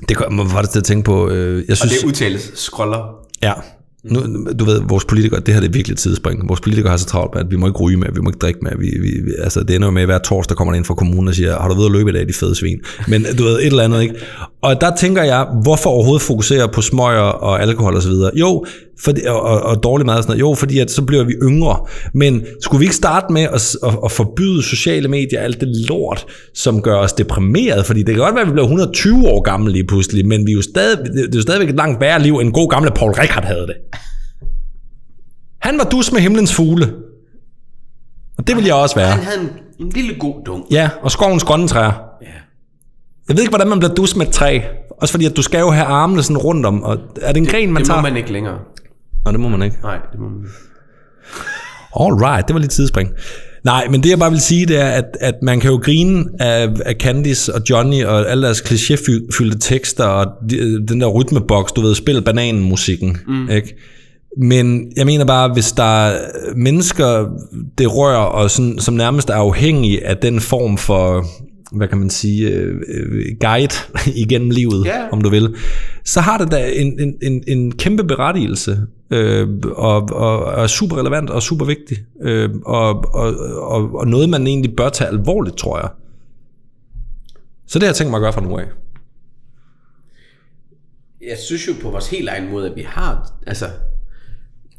Det gør- var det til at tænke på. Øh, jeg og synes, det udtales scroller. Ja. Nu, du ved, vores politikere, det her det er virkelig et tidsspring. Vores politikere har så travlt med, at vi må ikke ryge med, vi må ikke drikke med. Vi, vi, vi, altså, det ender jo med, at hver torsdag kommer der ind fra kommunen og siger, har du ved at løbe i dag, de fede svin? Men du ved, et eller andet, ikke? Og der tænker jeg, hvorfor overhovedet fokusere på smøger og alkohol og så videre? Jo, fordi, og, og, og dårlig mad og sådan noget. Jo, fordi at så bliver vi yngre. Men skulle vi ikke starte med at, at, at forbyde sociale medier, alt det lort, som gør os deprimeret? Fordi det kan godt være, at vi bliver 120 år gamle lige pludselig, men vi er jo stadig, det er jo stadigvæk et langt værre liv, end god gamle Paul Rickard havde det. Han var dus med himlens fugle. Og det vil jeg også være. Han havde en, en lille god dunk. Ja, og skovens grønne træer. Ja. Jeg ved ikke, hvordan man bliver dus med et træ. Også fordi, at du skal jo have armene sådan rundt om, og er det en gren, man det tager? må man ikke længere. Nå, det må man ikke. Nej, det må man ikke. All right, det var lidt tidsspring. Nej, men det jeg bare vil sige, det er, at, at man kan jo grine af, af Candice og Johnny og alle deres klichéfyldte tekster og de, den der rytmeboks, du ved, spil bananen-musikken, mm. ikke? Men jeg mener bare, hvis der er mennesker, det rører, og sådan, som nærmest er afhængige af den form for, hvad kan man sige, øh, øh, guide igennem livet, Ja. om du vil, så har det da en, en, en, en kæmpe berettigelse, øh, og, og, og er super relevant og super vigtig, øh, og, og, og, og noget, man egentlig bør tage alvorligt, tror jeg. Så det har jeg tænkt mig at gøre fra nu af. Jeg synes jo på vores helt egen måde, at vi har... Altså,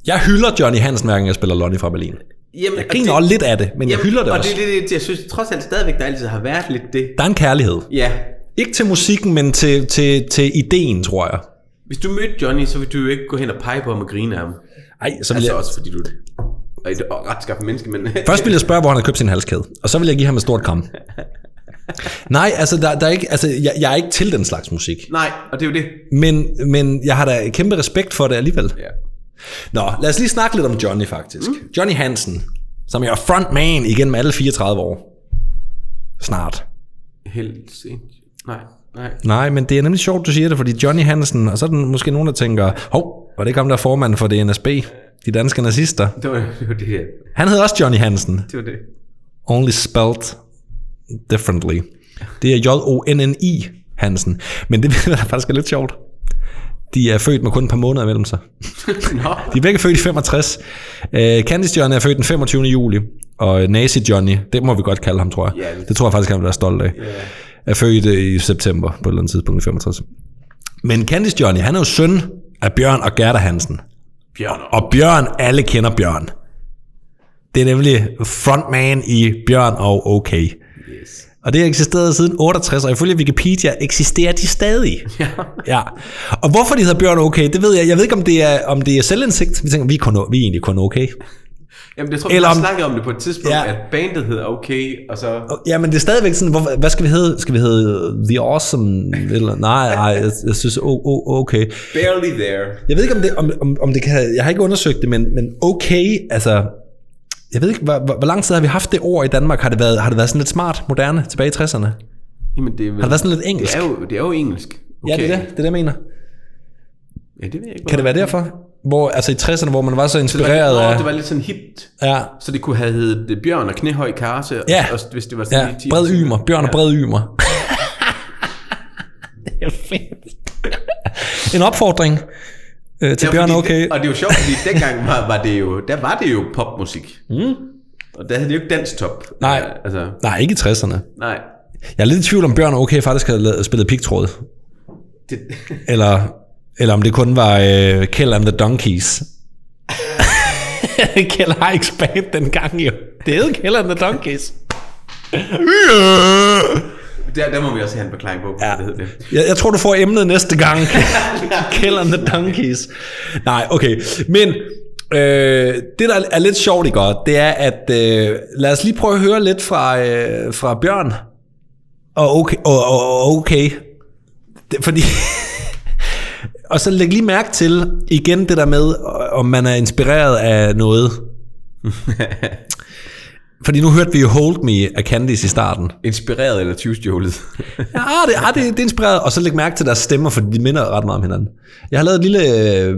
Jeg hylder Johnny Hansen, hver gang jeg spiller Lonnie fra Berlin. jamen, Jeg griner også lidt af det, men jeg hylder det og også. det, det, det, jeg synes trods alt stadigvæk, der altid har været lidt det. Der er en kærlighed. Ja, Ikke til musikken, men til, til, til ideen, tror jeg. hvis du mødte Johnny, så vil du jo ikke gå hen og pege på ham og grine af ham. Ej, så vil Altså jeg, også fordi du er et ret skaffet menneske, men... først vil jeg spørge, hvor han har købt sin halskæde, og så vil jeg give ham et stort kram. Nej, altså, der, der er ikke, altså jeg, jeg er ikke til den slags musik. Nej, og det er jo det. Men, men jeg har da kæmpe respekt for det alligevel. Ja. Nå, lad os lige snakke lidt om Johnny faktisk. Mm. Johnny Hansen, som er frontman igennem alle 34 år. Snart. Helt sent. Nej, nej. Nej, men det er nemlig sjovt, du siger det, fordi Johnny Hansen, og så er der måske nogen, der tænker, hov, var det ikke ham, der er formand for DNSB? De danske nazister. Det var det, var det her. Han hed også Johnny Hansen. Det var det. Only spelt differently. Det er J-O-N-N-I Hansen. Men det er faktisk er lidt sjovt. De er født med kun et par måneder imellem sig. Nå, De er begge født i 65. Uh, Candice Johnny er født den 25. juli, og Nazi Johnny, det må vi godt kalde ham, tror jeg. Ja, det- tror jeg faktisk, han vil være stolt af. Ja. Er født øh, i september på et eller andet tidspunkt i 65. Men Candice Johnny, han er jo søn af Bjørn og Gerda Hansen. Bjørn. Og Bjørn, alle kender Bjørn. Det er nemlig frontman i Bjørn og OK. Yes. Og det har eksisteret siden 68, og ifølge Wikipedia eksisterer de stadig. Ja. Ja. Og hvorfor de hedder Bjørn og OK, det ved jeg. Jeg ved ikke, om det er, om det er selvindsigt. Vi tænker, vi er, kun, vi er egentlig kun OK. Jamen, jeg tror, Eller vi om- har snakket om det på et tidspunkt, Ja. at bandet hedder okay, og så... Ja, men det er stadigvæk sådan, hvorfor, hvad skal vi hedde? Skal vi hedde The Awesome? Eller, nej, nej, jeg, jeg synes, o, o, okay. Barely there. Jeg ved ikke, om det, om, om, om det kan, jeg har ikke undersøgt det, men, men okay, altså, jeg ved ikke, hvor, hvor, hvor lang tid har vi haft det ord i Danmark? Har det været, har det været sådan lidt smart, moderne, tilbage i 60'erne? Jamen, det er, vel, Har det været sådan lidt engelsk? Det er jo, det er jo engelsk. Okay. Ja, det er det, det er det, jeg mener. Ja, det ved jeg ikke. Kan det være derfor? Hvor, altså i 60'erne, hvor man var så det inspireret Nå, af... det var lidt sådan hit. Ja, Så det kunne have heddet øh, Bjørn og Knæhøj Karse, Ja. og, hvis det var sådan ja, 10 bred ymer. Bjørn og Ja. bred ymer. det er fedt. En opfordring øh, til Ja, Bjørn, okay. Det, og det er jo sjovt, fordi dengang var, var det jo, der var det jo popmusik. Mm. Og der havde det jo ikke danstop. Nej. Ja, altså, Nej, ikke i 60'erne. nej. Jeg er lidt i tvivl om Bjørn og okay faktisk havde spillet pigtråd. Det, Eller, eller om det kun var øh, Kill and the Donkeys. Kjell Heiks band dengang jo. Det hed Kill and the Donkeys. der, der må vi også have en forklaring på, Ja. det hed det. Jeg, jeg tror, du får emnet næste gang. And the Donkeys. Nej, okay. Men øh, det, der er lidt sjovt i godt, det er, at øh, lad os lige prøve at høre lidt fra, øh, fra Bjørn. Og okay. Og, og, og okay. Det, fordi... og så læg lige mærke til igen det der med, om man er inspireret af noget. Fordi nu hørte vi jo Hold Me af Candice i starten. Inspireret eller tyvstjålet. Ja, det, ja det, det er inspireret. Og så læg mærke til deres stemmer, for de minder ret meget om hinanden. Jeg har lavet et lille, øh,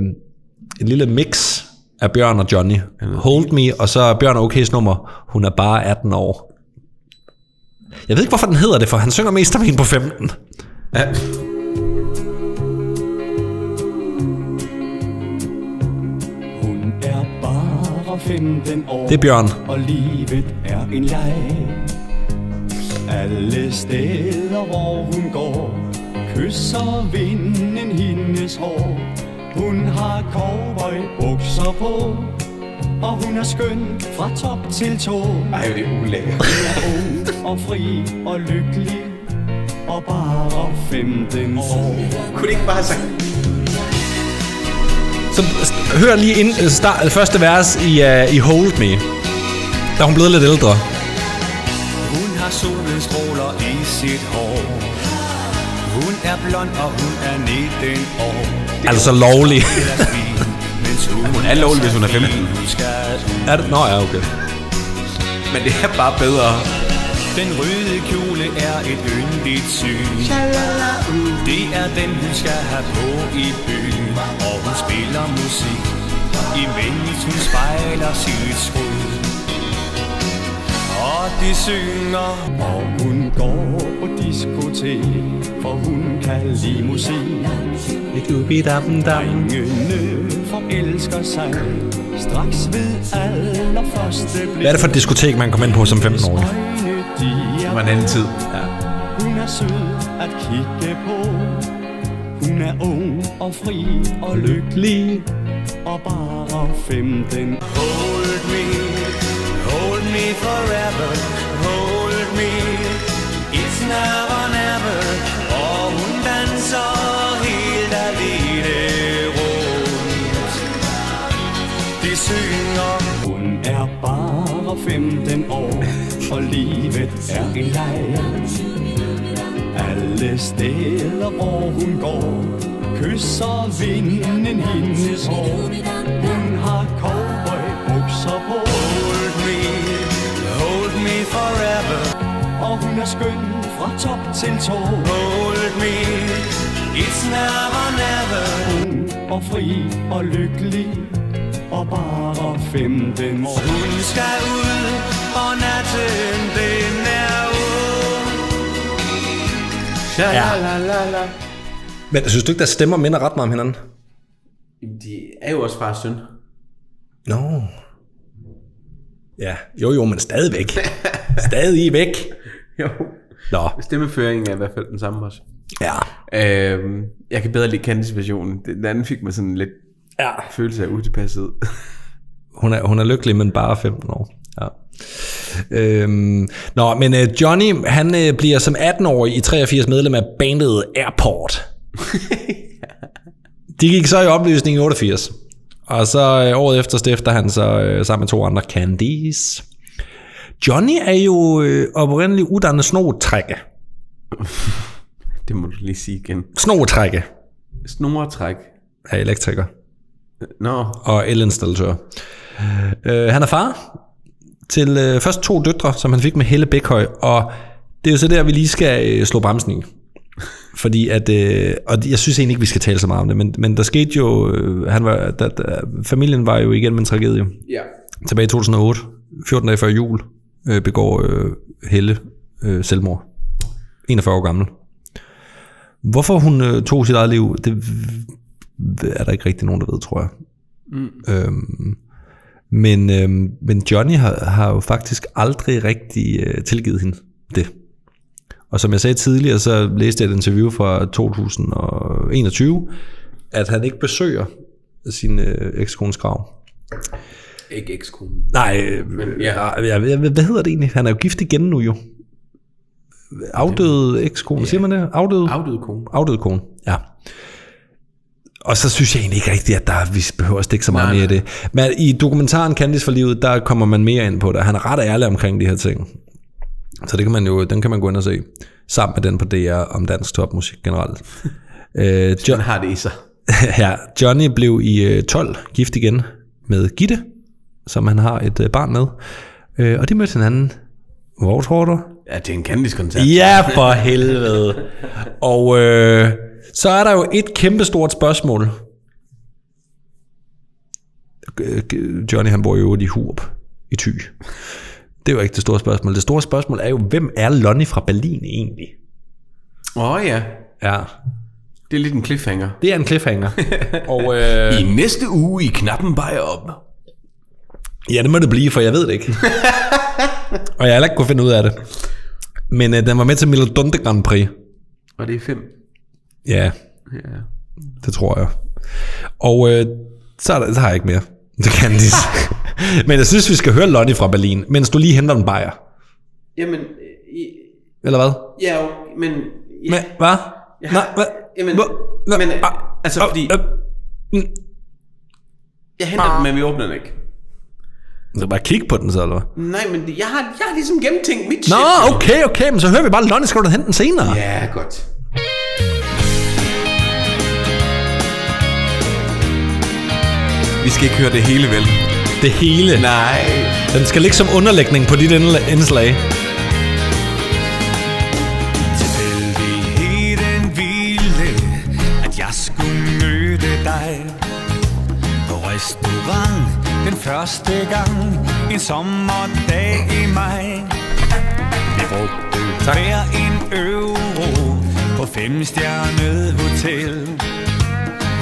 et lille mix af Bjørn og Johnny. Hold Me, og så Bjørn og OK's nummer. Hun er bare 18 år. Jeg ved ikke, hvorfor den hedder det, for han synger mest om en på 15. ja. Det er Bjørn. Og livet er en leg. Alle steder hvor hun går Kysser vinden hendes hår. Hun har cowboybukser på Og hun er skøn fra top til tå. Ej, det er ulækkert. Hun er ung og fri og lykkelig Og bare 15 år. Kunne ikke bare have sagt... Så hør lige ind, øh, start, første vers i, uh, i Hold Me. Der er hun blevet lidt ældre. Hun har solstråler i sit hår Hun er blond, og hun er 19 år. Altså lovlig. Hun, er lovlig, hvis hun er så fin, 15. Hun skal ud. er det? Nå ja, okay. Men det er bare bedre. Den røde kjole er et yndigt syn. Det er den, hun skal have på i byen. Og hun spiller musik, imens hun spejler sit skud. Og de synger, og hun går på diskotek, for hun kan lide musik. Drengene forelsker sig straks ved allerførste blik. Hvad er det for et diskotek, man kommer ind på som 15-årig? De Det var en anden tid. hun er sød at kigge på. Hun er ung og fri og lykkelig. Og bare 15 Hold me, hold me forever. Hold me, it's now or never. Og hun danser helt alene rundt. De synger. Hun er bare 15 år for livet er en leg alle steder, hvor hun går, kysser vinden hendes hår. Hun har cowboy bukser på. Hold me, hold me forever. Og hun er skøn fra top til tå. Hold me, it's never, never. Ung og fri og lykkelig og bare 15 år. Hun skal ud, Ja. La, la, la. Men synes du ikke, der stemmer minder ret meget om hinanden? Jamen, De er jo også far og søn. Nå. No. Ja, jo jo, men stadigvæk. Stadig væk. Jo. Nå, Stemmeføringen er i hvert fald den samme også. ja. Øhm, jeg kan bedre lide Candice versionen. Den anden fik mig sådan lidt Ja. følelse af utilpasset. Hun er, hun er lykkelig, men bare 15 år. Ja. Øhm, nå, men øh, Johnny, han øh, bliver som 18-årig i 83 medlem af bandet Airport. De gik så i opløsning i 88. Og så øh, året efter stifter han så øh, sammen med to andre Candice. Johnny er jo øh, oprindeligt uddannet snotrække. Det må du lige sige igen. Snotrække Snoretræk. er elektriker. Nå, og elinstallatør. Øh, han er far til øh, først to døtre, som han fik med Helle Bækhøj, og det er jo så der, vi lige skal øh, slå bremsen i. Fordi at, øh, og jeg synes egentlig ikke, vi skal tale så meget om det, men, men der skete jo, øh, han var, der, der, familien var jo igen med en tragedie. ja. Tilbage i 2008, 14 dage før jul, øh, begår øh, Helle øh, selvmord. 41 år gammel. Hvorfor hun øh, tog sit eget liv, det er der ikke rigtig nogen, der ved, tror jeg. Mm. Øhm, men, øhm, men Johnny har, har jo faktisk aldrig rigtig øh, tilgivet hende det. Og som jeg sagde tidligere, så læste jeg et interview fra 2021, at han ikke besøger sin øh, ekskones grav. Ikke ekskone. Nej, men, ja. ja. Ja, hvad, hvad hedder det egentlig? Han er jo gift igen nu jo. Afdød ekskone, siger man det? Afdød? Afdøde kone. Afdød kone, ja. Og så synes jeg egentlig ikke rigtigt, at der, vi behøver at stikke så meget Nej, mere i det. Men i dokumentaren Candice for livet, der kommer man mere ind på det. Han er ret ærlig omkring de her ting. Så det kan man jo, den kan man gå ind og se. Sammen med den på DR om dansk topmusik generelt. øh, John, har det i sig. ja, Johnny blev i øh, 12 gift igen med Gitte, som han har et øh, barn med. Øh, og de mødte hinanden. Hvor tror du? Ja, det er en Candice-koncert. Ja, for helvede. Og øh, så er der jo et kæmpestort spørgsmål. Johnny han bor jo i Hurup i Thy. Det er jo ikke det store spørgsmål. Det store spørgsmål er jo, hvem er Lonnie fra Berlin egentlig? Åh oh, ja, Ja, det er lidt en cliffhanger. det er en cliffhanger. Og øh, I næste uge i Knappen Bajer op. ja, det må det blive, for jeg ved det ikke. Og jeg har heller ikke kunne finde ud af det. Men øh, den var med til Milodonte Grand Prix. Og det er fem. Ja, Ja. Det tror jeg. Og øh, så, er der, så har jeg ikke mere. Det kan de. Men jeg synes, vi skal høre Lonnie fra Berlin, mens du lige henter en bajer. Jamen, i, Eller hvad? ja, jo, men... Ja, Men, hvad? Nej, har, hvad? Jamen, Hvor- Nå, men, ah, altså, ah, fordi... ah, mm. Jeg henter den, men vi åbner den ikke. Så bare kigge på den så, eller hvad? Nej, men jeg har, jeg har ligesom gennemtænkt mit Nå, shit. okay, okay, men så hører vi bare Lonnie, skal du hente den senere? Ja, godt. Vi skal ikke høre det hele, vel? Det hele. Nej. Den skal ligge som underlægning på dit indslag. Tilfældigheden ville, at jeg skulle møde dig På restaurant den første gang En sommerdag i maj Vi brugte hver en euro På femstjernet hotel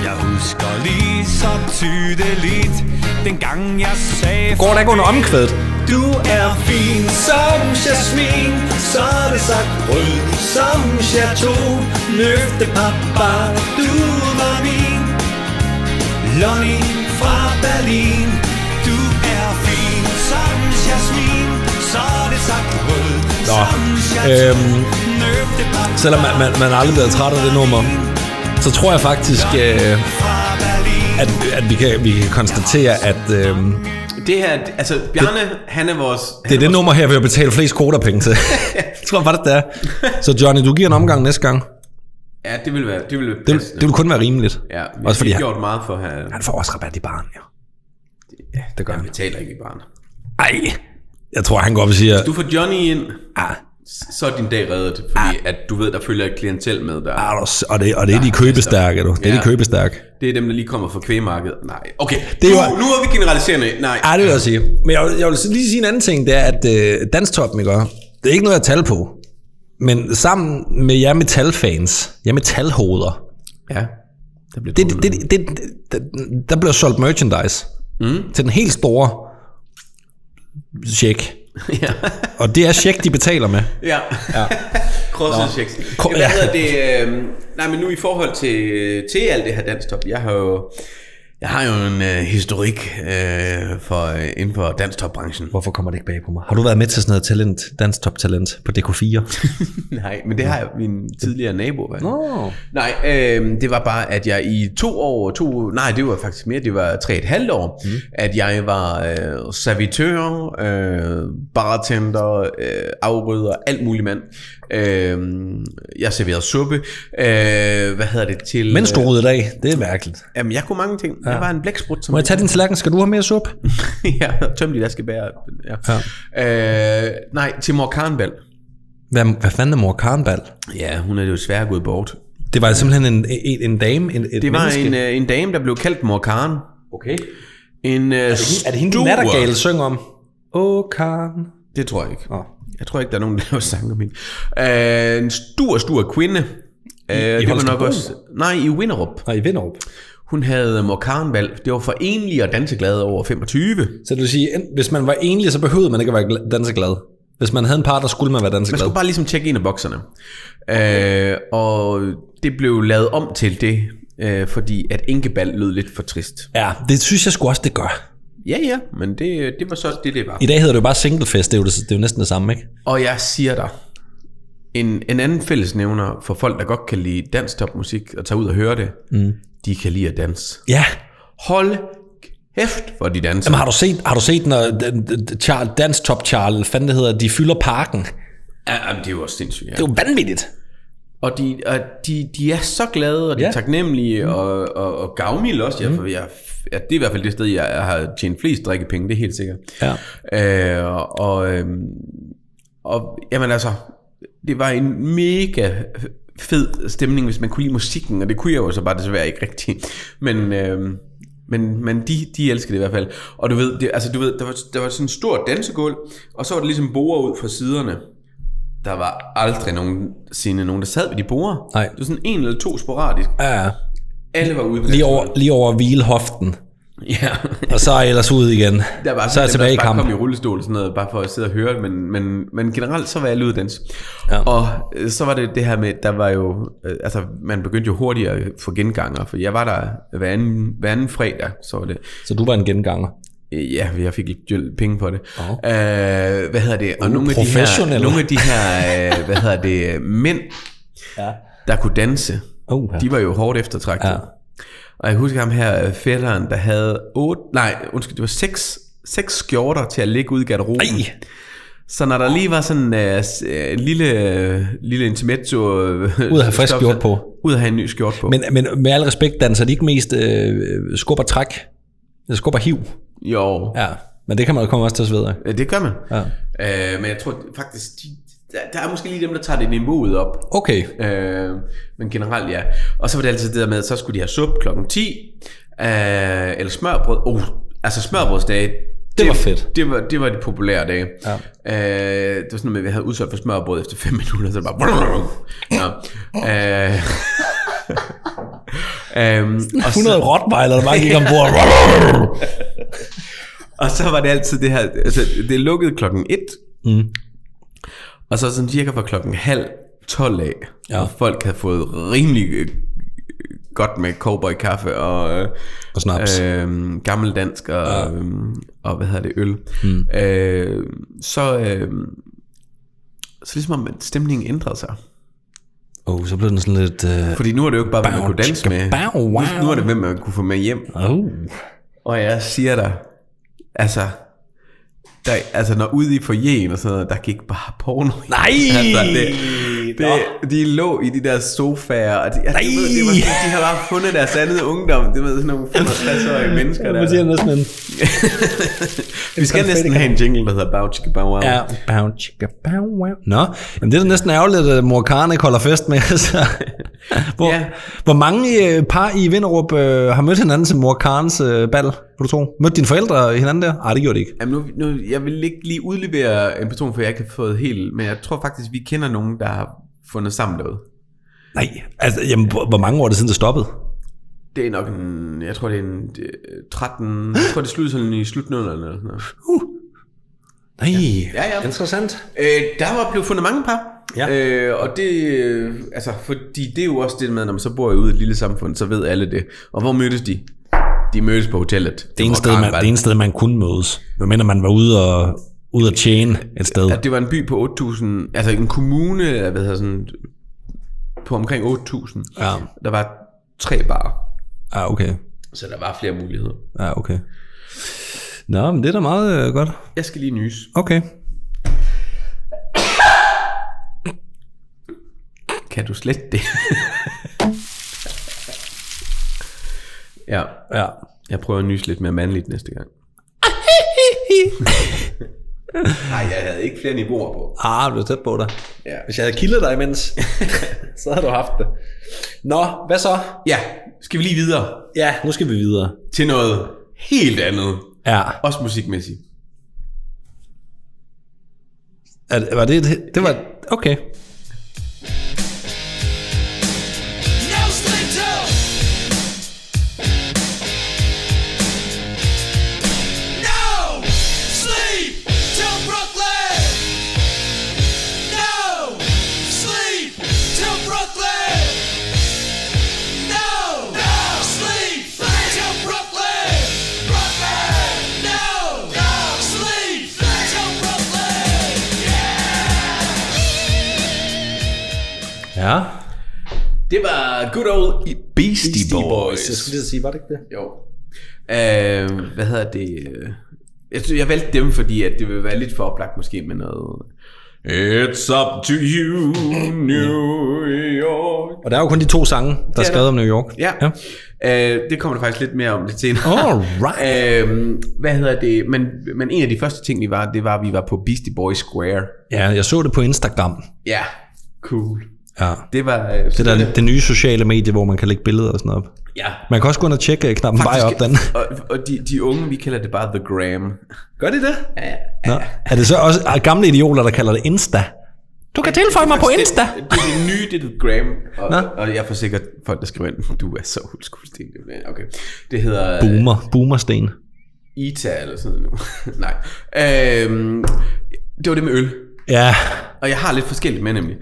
Jeg husker lige så tydeligt Den gang jeg sagde Går der ikke under omkvædet? du er fin som jasmin, så er det sagt rød som chateau. Løfte papa, du var min. Lonnie fra Berlin, du er fin som jasmin, så er det sagt rød som chateau. øhm, Selvom man, man, man aldrig bliver træt af det nummer, så tror jeg faktisk, øh, at, at vi, kan, vi kan konstatere, at øh, Det her, altså Bjarne, han er vores... det er det nummer her, vi har betalt flest koderpenge til. jeg tror bare, det er. Så Johnny, du giver en omgang næste gang. Ja, det vil være, det vil Det, passende. det vil kun være rimeligt. Ja, vi Også fordi har han, gjort meget for her. han får også rabat i baren, jo. Ja, det gør han han. betaler ikke i barn. Ej, jeg tror, han går op og siger, Du får Johnny ind, ah, så er din dag reddet, fordi at du ved, der følger et klientel med der. ah, og det, og det er de købestærke, du. Det er de Ja. købestærke. Det er dem, der lige kommer fra kvægmarkedet. Nej, okay. Det er nu, jo- nu er vi generaliserende. Nej. Ej, det vil jeg sige. Men jeg, vil- jeg vil lige sige en anden ting, det er, at øh, Danstoppen, ikke? Det er ikke noget, jeg tal på. Men sammen med jer metalfans, jer metalhoveder, Ja. Der bliver det, det, det, det, det, der bliver solgt merchandise mm. til den helt store check. Ja. Og det er check, de betaler med. Ja. ja. Crosset Ko- Hvad hedder det? Øh, nej, men nu i forhold til, til alt det her danstop. Jeg har jo, jeg har jo en øh, historik øh, for, øh, inden for danstopbranchen. Hvorfor kommer det ikke bag på mig? Har du været med til sådan noget talent, Danstop Talent på DK4? Nej, men det har jeg min tidligere nabo. Hvad? Nå. Nej, øh, det var bare, at jeg i to år, to, nej, det var faktisk mere, det var tre et halvt år, mm. at jeg var øh, servitør, øh, bartender, øh, afrydder, alt muligt mand. Øh, jeg serverede suppe. Øh, hvad hedder det til? Mens du ryddede af, det er mærkeligt. Jamen, jeg kunne mange ting. Ja. Jeg var en blæksprut. Som Må jeg tage din tallerken? Skal du have mere suppe? ja, tøm de der skal bære. Ja. Ja. Øh, nej, til Mor Karnbal. Hvad, hvad fanden er mor Karnbal? Ja, hun er jo desværre gået bort. Det var simpelthen en, en, en dame, en, et Det var menneske. en, øh, en dame, der blev kaldt Mor Karen. Okay. En, øh, Er det hende, Nattergale synger om? Åh, Karen. Det tror jeg ikke. Åh. Jeg tror ikke, der er nogen, der laver sang om hende. Øh, en stor, stor kvinde. Øh, det var nok også... Nej, i Winderup. Nej, i Vinderup. Hun havde Mor Karenvalg. Det var for enlige og danseglade over 25. Så det vil sige, hvis man var enlig, så behøvede man ikke at være gla- danseglad. Hvis man havde en partner, skulle man være Man danseglad. skulle bare ligesom tjekke ind af bokserne. Øh, og det blev lavet om til det, øh, fordi at Inkebal lød lidt for trist. Ja, det synes jeg sgu også, det gør. Ja, ja, men det, det var så det, det var. I dag hedder det jo bare singlefest, det er jo, det, det er jo næsten det samme, ikke? Og jeg siger dig, en, en anden fællesnævner for folk, der godt kan lide danstopmusik og tage ud og høre det, mm. de kan lide at danse. Ja. Hold kæft, hvor de danser. Jamen har du set, har du set når Charles, Dance Top Charles, fanden det hedder, de fylder parken? Ja, jamen, det er jo også sindssygt. Ja. Det er jo vanvittigt. Og, de, og de, de er så glade, og de Ja. er taknemmelige, mm. og, og, og gavmilde også. Jeg, jeg, jeg, det er i hvert fald det sted, jeg har tjent flest drikkepenge, det er helt sikkert. Ja. Øh, og, og, øhm, og jamen altså, det var en mega fed stemning, hvis man kunne lide musikken, og det kunne jeg jo så bare desværre ikke rigtigt. Men, øhm, men, men de, de elskede det i hvert fald. Og du ved, det, altså, du ved der, var, der var sådan en stor dansegulv, og så var der ligesom borer ud fra siderne. Der var aldrig nogensinde nogen, der sad ved de borer. Nej. Det var sådan en eller to sporadisk. Ja, ja. Alle var ude på Lige over, lige over hvilehoften. Ja. Og så er jeg ellers ude igen. Der var så er jeg tilbage i bare kamp. kom i rullestol sådan noget, bare for at sidde og høre men, men, men generelt så var at danse. Ja. Og øh, så var det det her med, der var jo, øh, altså man begyndte jo hurtigere at få genganger, for jeg var der hver anden, hver anden fredag, så var det, Så du var en genganger. øh, ja, jeg fik lidt penge på det. Åh. Øh, hvad hedder det, og Uh, nogle, af de her, nogle af de her, øh, hvad hedder det, mænd, Ja. der kunne danse, Oh, ja. de var jo hårdt eftertragtet. Ja. Og jeg husker ham her, øh, fætteren, der havde otte, nej, undskyld, det var seks, seks skjorter til at ligge ude i garderoben. Ej. Så når der lige var sådan uh, en lille, lille intermezzo... Uh, Ud at have frisk skjort på. Ud at have en ny skjort på. Men, men med al respekt, danser de ikke mest øh, skub og træk? Jeg skubber hiv. Jo, ja. Ja, men det kan man jo komme også til at svede af. det gør man. Ja. Øh, men jeg tror faktisk, de, der, der er måske lige dem, der tager det niveauet op. Okay. Øh, men generelt ja. Og så var det altid det der med, at så skulle de have suppe klokken 10. Øh, eller smørbrød. Oh, altså smørbrødsdage. Det var fedt. Det var, det var de populære dage. Ja. Øh, det var sådan noget med, at vi havde udsolgt for smørbrød efter 5 minutter, så det bare... Ja. Øh, øhm, og, så, 100 rottweiler, der bare gik ombord. og så var det altid det her... Altså, det lukkede klokken 1. Mm. Og så sådan cirka fra klokken halv 12 af, Ja. og folk havde fået rimelig øh, godt med cowboy kaffe og, øh, Og snaps. øh, gammeldansk og, ja. øh, og hvad hedder det, øl. Mm. Øh, så, øh, så ligesom om stemningen ændrede sig. Oh, så blev den sådan lidt... Uh... Fordi nu er det jo ikke bare, hvem man kunne danse med. bow, wow. Nu, nu er det, hvem man kunne få med hjem. Oh. Og jeg siger dig, altså, der, altså når ude i forjen og sådan noget, der gik bare porno. Nej! altså, det, det, de lå i de der sofaer, og de, altså, ved, det var, de har bare fundet deres andet ungdom. Det var sådan nogle 65-årige mennesker Man siger der. næsten en... Vi skal næsten have en jingle, der hedder Bow Chicka Bow Wow. Ja, bow, chicka, bow, wow. Nå, jamen det er næsten ærgerligt, at mor Karen ikke holder fest med. Så. Hvor, Ja. hvor mange øh, par i Vinderup øh, har mødt hinanden til mor Karens øh, bal, vil du tro? Mødte dine forældre hinanden der? Nej, det gjorde de ikke. Jamen nu, nu, jeg vil ikke lige udlevere en person, for jeg ikke har fået helt, men jeg tror faktisk, vi kender nogen, der har fundet sammen derude. Nej, altså, jamen, hvor, hvor mange år er det siden, det stoppede? Det er nok en, jeg tror det er en øh, 13, jeg tror det slutter sådan i slutnullerne eller sådan noget. Nej, Ja, ja. interessant. Øh, der var blevet fundet mange par. Ja. Øh, og det, øh, altså, fordi det er jo også det med, når man så bor ude i et lille samfund, så ved alle det. Og hvor mødtes de? De mødtes på hotellet. Det ene, sted, man, det ene sted, man kunne mødes. Medmindre man var ude og, ude at tjene et sted. Ja, det var en by på 8.000, altså en kommune, hvad hedder sådan, på omkring 8.000. Ja. Der var tre barer, Ja, okay. så der var flere muligheder. Ja, okay. Nå, men det er da meget øh, godt. Jeg skal lige nys. Okay. Kan du slette det? ja, Ja. jeg prøver at nys lidt mere mandligt næste gang. Nej, jeg havde ikke flere niveauer på. Ah, du er tæt på dig. Ja. Hvis jeg havde kildet dig imens, så havde du haft det. Nå, hvad så? Ja, skal vi lige videre Ja, nu skal vi videre. til noget helt andet. Ja. Også musikmæssigt. Er, var det, det, det var, okay. Ja. Det var good old Beastie, Beastie Boys. Jeg skulle lige sige, var det ikke det? Jo. Øh, hvad hedder det? Jeg, synes, jeg valgte dem, fordi at det vil være lidt for oplagt måske med noget... It's up to you, New York. Og der er jo kun de to sange, der er der. skrevet om New York. Ja, ja. ja. Øh, det kommer der faktisk lidt mere om lidt senere. Alright. øhm, hvad hedder det? Men, men en af de første ting, vi var, det var, at vi var på Beastie Boys Square. Ja, jeg så det på Instagram. Ja, cool. Ja. Det var... øh, Det der det nye sociale medie, hvor man kan lægge billeder og sådan noget op. Ja. Man kan også gå ind og tjekke knappen bare op den. og, og de, de unge, vi kalder det bare The Gram. Gør de det? Ja, Nå. Er det så også er gamle idioter, der kalder det Insta? Du kan tilføje mig på Insta. Det, det er det nye, det er The Gram. Og, Nå. og jeg forsikrer folk, der skriver ind, du er så hulskuldsten. Okay. Det hedder øh, Boomer. Boomersten. Ita eller sådan noget nu. Nej. Øhm, det var det med øl. Ja. Og jeg har lidt forskelligt med nemlig.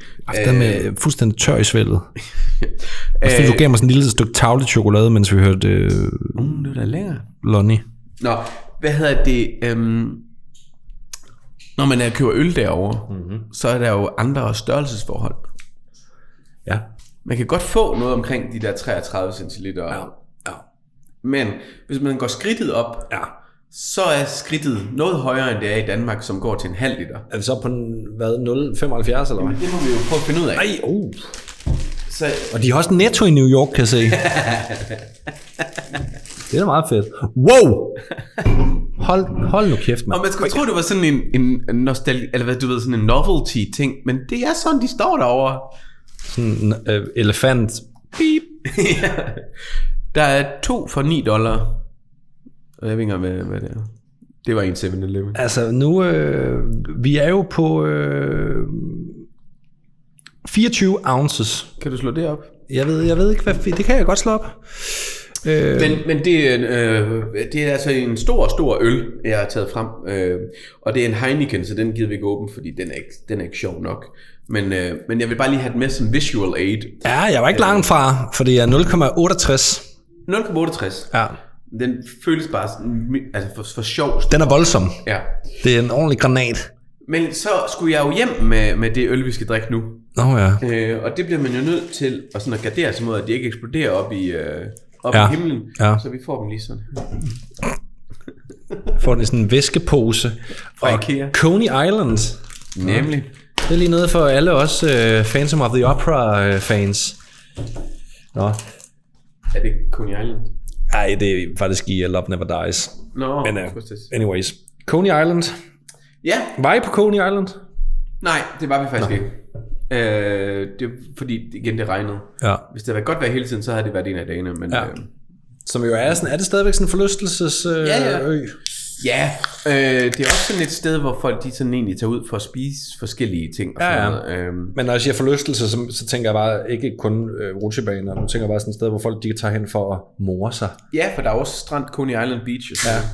Den med fuldstændig tør i svældet. Og så du gav mig sådan en lille stykke tavlet chokolade, mens vi hørte øh, Mm, det var da længere. Lonnie. Nå, hvad hedder det? Øhm, når man er køber øl derovre, mm-hmm. så er der jo andre størrelsesforhold. Ja. Man kan godt få noget omkring de der 33 centiliter. Ja. Ja. Men hvis man går skridtet op, Ja. Så er skridtet noget højere, end det er i Danmark, som går til en halv liter. Er det så på hvad, 0,75 eller hvad? Det må vi jo prøve at finde ud af. Ej, oh. Så, Og de har også netto i New York, kan jeg se. Det er meget fedt. Wow! Hold, hold nu kæft, Og mand. man skulle tro, det var sådan en, en nostalgi, eller hvad du ved, sådan en novelty ting, men det er sådan, de står derovre. Sådan en øh, elefant. Beep. ja. Der er to for 9 dollar. Og jeg ved ikke engang, hvad, hvad det er. Det var en 7-Eleven. Altså nu, øh, vi er jo på øh, 24 ounces. Kan du slå det op? Jeg ved, jeg ved ikke, hvad, det kan jeg godt slå op. Øh, Men, men det, er, øh, det er altså en stor, stor øl, jeg har taget frem. Øh, og det er en Heineken, så den gider vi ikke åbne, fordi den er ikke, den er ikke sjov nok. Men, øh, men jeg vil bare lige have den med som visual aid. ja, jeg var ikke langt fra, for det er 0,68. 0,68. Ja. Den føles bare sådan, altså for, for sjov. Den er voldsom. Ja. Det er en ordentlig granat. Men så skulle jeg jo hjem med, med det øl, vi skal drikke nu. Nå ja. Øh, og det bliver man jo nødt til at, sådan at gardere sig mod, at de ikke eksploderer op i, øh, op Ja. i himlen. Ja. Så vi får dem lige sådan. Får den i sådan en væskepose. Fra Og Ikea. Coney Island. Nemlig. Det er lige noget for alle os uh, Phantom of the Opera uh, fans. Nå. Er det Coney Island? Ej, det er faktisk i uh, Love Never Dies. Nå, Men uh, anyways. Coney Island. Ja, Var I på Coney Island? nej, det var vi faktisk ikke. Øh, det fordi, igen, det regnede. Ja. Hvis det havde været godt vejr hele tiden, så havde det været en af dagene. Men, Ja. Øh, Som jo er sådan, er det stadigvæk sådan en forlystelses øh, Ja, ja. ø? Ja øh, det er også sådan et sted, hvor folk de sådan egentlig tager ud for at spise forskellige ting. Og Ja, sådan ja. Noget. Øhm, Men når jeg siger forlystelse, så, så tænker jeg bare ikke kun øh, rutsjebaner. Nu tænker bare sådan et sted, hvor folk de kan tage hen for at more sig. ja, for der er også strand Coney Island Beach. Og sådan. Ja.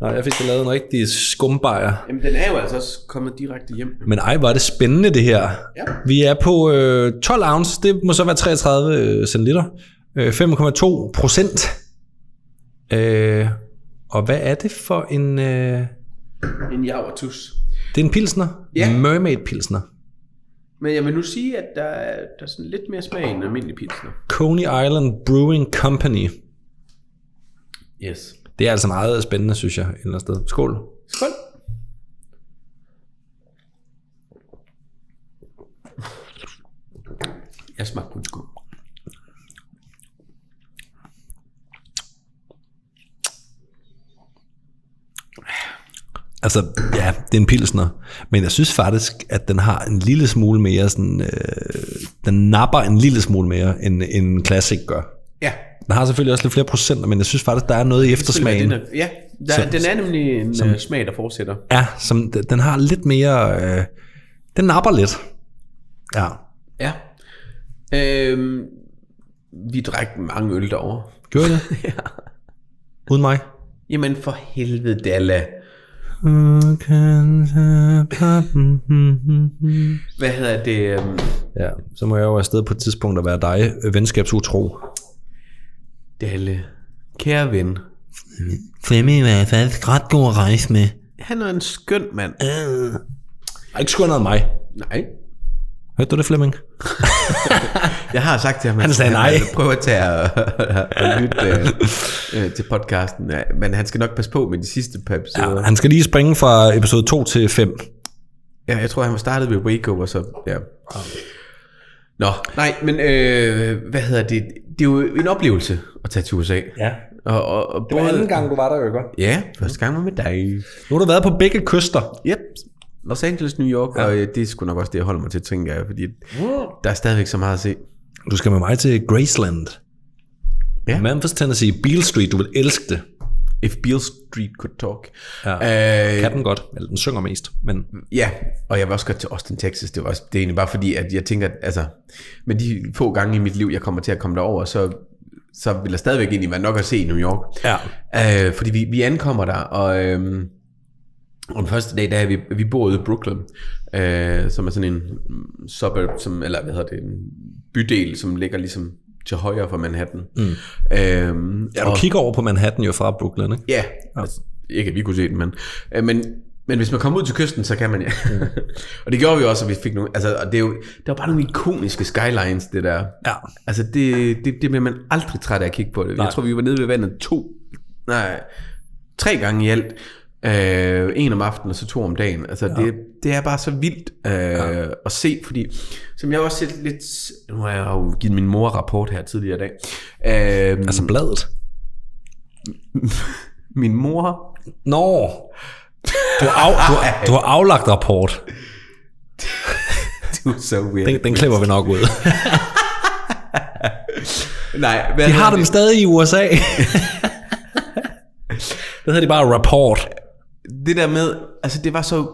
Nå, jeg fik da lavet en rigtig skumbajer. Jamen, den er jo altså også kommet direkte hjem. Men ej, hvor er det spændende det her. Ja. Vi er på øh, 12 ounce, det må så være 33 centiliter. Øh, 5,2 procent. Øh, og hvad er det for en... Øh, En javertus. det er en pilsner? Ja. Mermaid pilsner. Men jeg vil nu sige, at der er, der er sådan lidt mere smag end en almindelig pilsner. Coney Island Brewing Company. Yes. Det er altså meget spændende, synes jeg, et eller andet sted. Skål. Skål. Jeg smager kun skål. Altså, ja, det er en pilsner. Men jeg synes faktisk, at den har en lille smule mere sådan... Øh, den napper en lille smule mere, end, end en Classic gør. Ja. Den har selvfølgelig også lidt flere procenter, men jeg synes faktisk, der er noget i eftersmagen. Det Ja, der, Som- den er nemlig en som, smag, der fortsætter. Ja, som, den har lidt mere... Øh, den napper lidt. Ja. Ja. Øhm, vi drak mange øl derovre. Gør det? ja. Uden mig? Jamen for helvede, Dalla. Hvad hedder det? øhm, Ja, så må jeg jo afsted på et tidspunkt at være dig, venskabsutro. Dalle. Kære ven. Flemming er faktisk ret god at rejse med. Han er en skøn mand. Øh. Ikke skønnet end mig. Nej. Hørte du det, Flemming? Jeg har sagt til ham, at Han sagde nej. Prøv at tage og, og lytte øh, øh, til podcasten. Ja, men han skal nok passe på med de sidste par episoder. Ja, han skal lige springe fra episode 2 til 5. Ja, jeg tror, han var startet ved Waco, og så... Ja. Nå, nej, men øh, hvad hedder det? Det er jo en oplevelse at tage til USA. Ja. Og, og, og Det var anden gang, du var der, jo. Ja, første gang var med dig. Nu har du været på begge kyster. Yep. Los Angeles, New York, ja. og øh, det er sgu nok også det, jeg holder mig til, tænker jeg, fordi der er stadigvæk så meget at se. Du skal med mig til Graceland. Ja. Memphis, Tennessee, Beale Street. Du vil elske det. If Beale Street could talk. Ja. Øh, Kan den godt. Eller den synger mest. Men Ja, og jeg vil også godt til Austin, Texas. Det, var også, det er egentlig bare fordi, at jeg tænker, at altså, med de få gange i mit liv, jeg kommer til at komme derover, så, så vil der stadigvæk egentlig være nok at se i New York. Ja. Øh, fordi vi, vi ankommer der, og, øhm, og den første dag, der er vi, vi bor ude i Brooklyn, øh, som er sådan en mm, suburb, som, eller hvad hedder det, en bydel, som ligger ligesom til højre for Manhattan. Mm. Øhm, ja, du og- kigger over på Manhattan jo fra Brooklyn, ikke? Ja, altså, ikke at vi kunne se den, men, øh, men, men hvis man kommer ud til kysten, så kan man ja. og det gjorde vi også, og vi fik nogle, altså, og det er jo, der var bare nogle ikoniske skylines, det der. Ja. Altså, det, det, det bliver man aldrig træt af at kigge på det. Nej. Jeg tror, vi var nede ved vandet to, nej, tre gange i alt. Øh, en om aftenen og så to om dagen. Altså, ja. det, det er bare så vildt øh, ja. at se, fordi som jeg også set lidt, nu har jeg jo givet min mor rapport her tidligere i dag. Øh, Altså bladet. Min mor... Nå, du har, af, du, har- du har aflagt rapport. Du er så weird. Den, den klipper vi nok ud. Nej, hvad De har dem stadig i USA. Det hedder de bare rapport. Det der med, altså det var så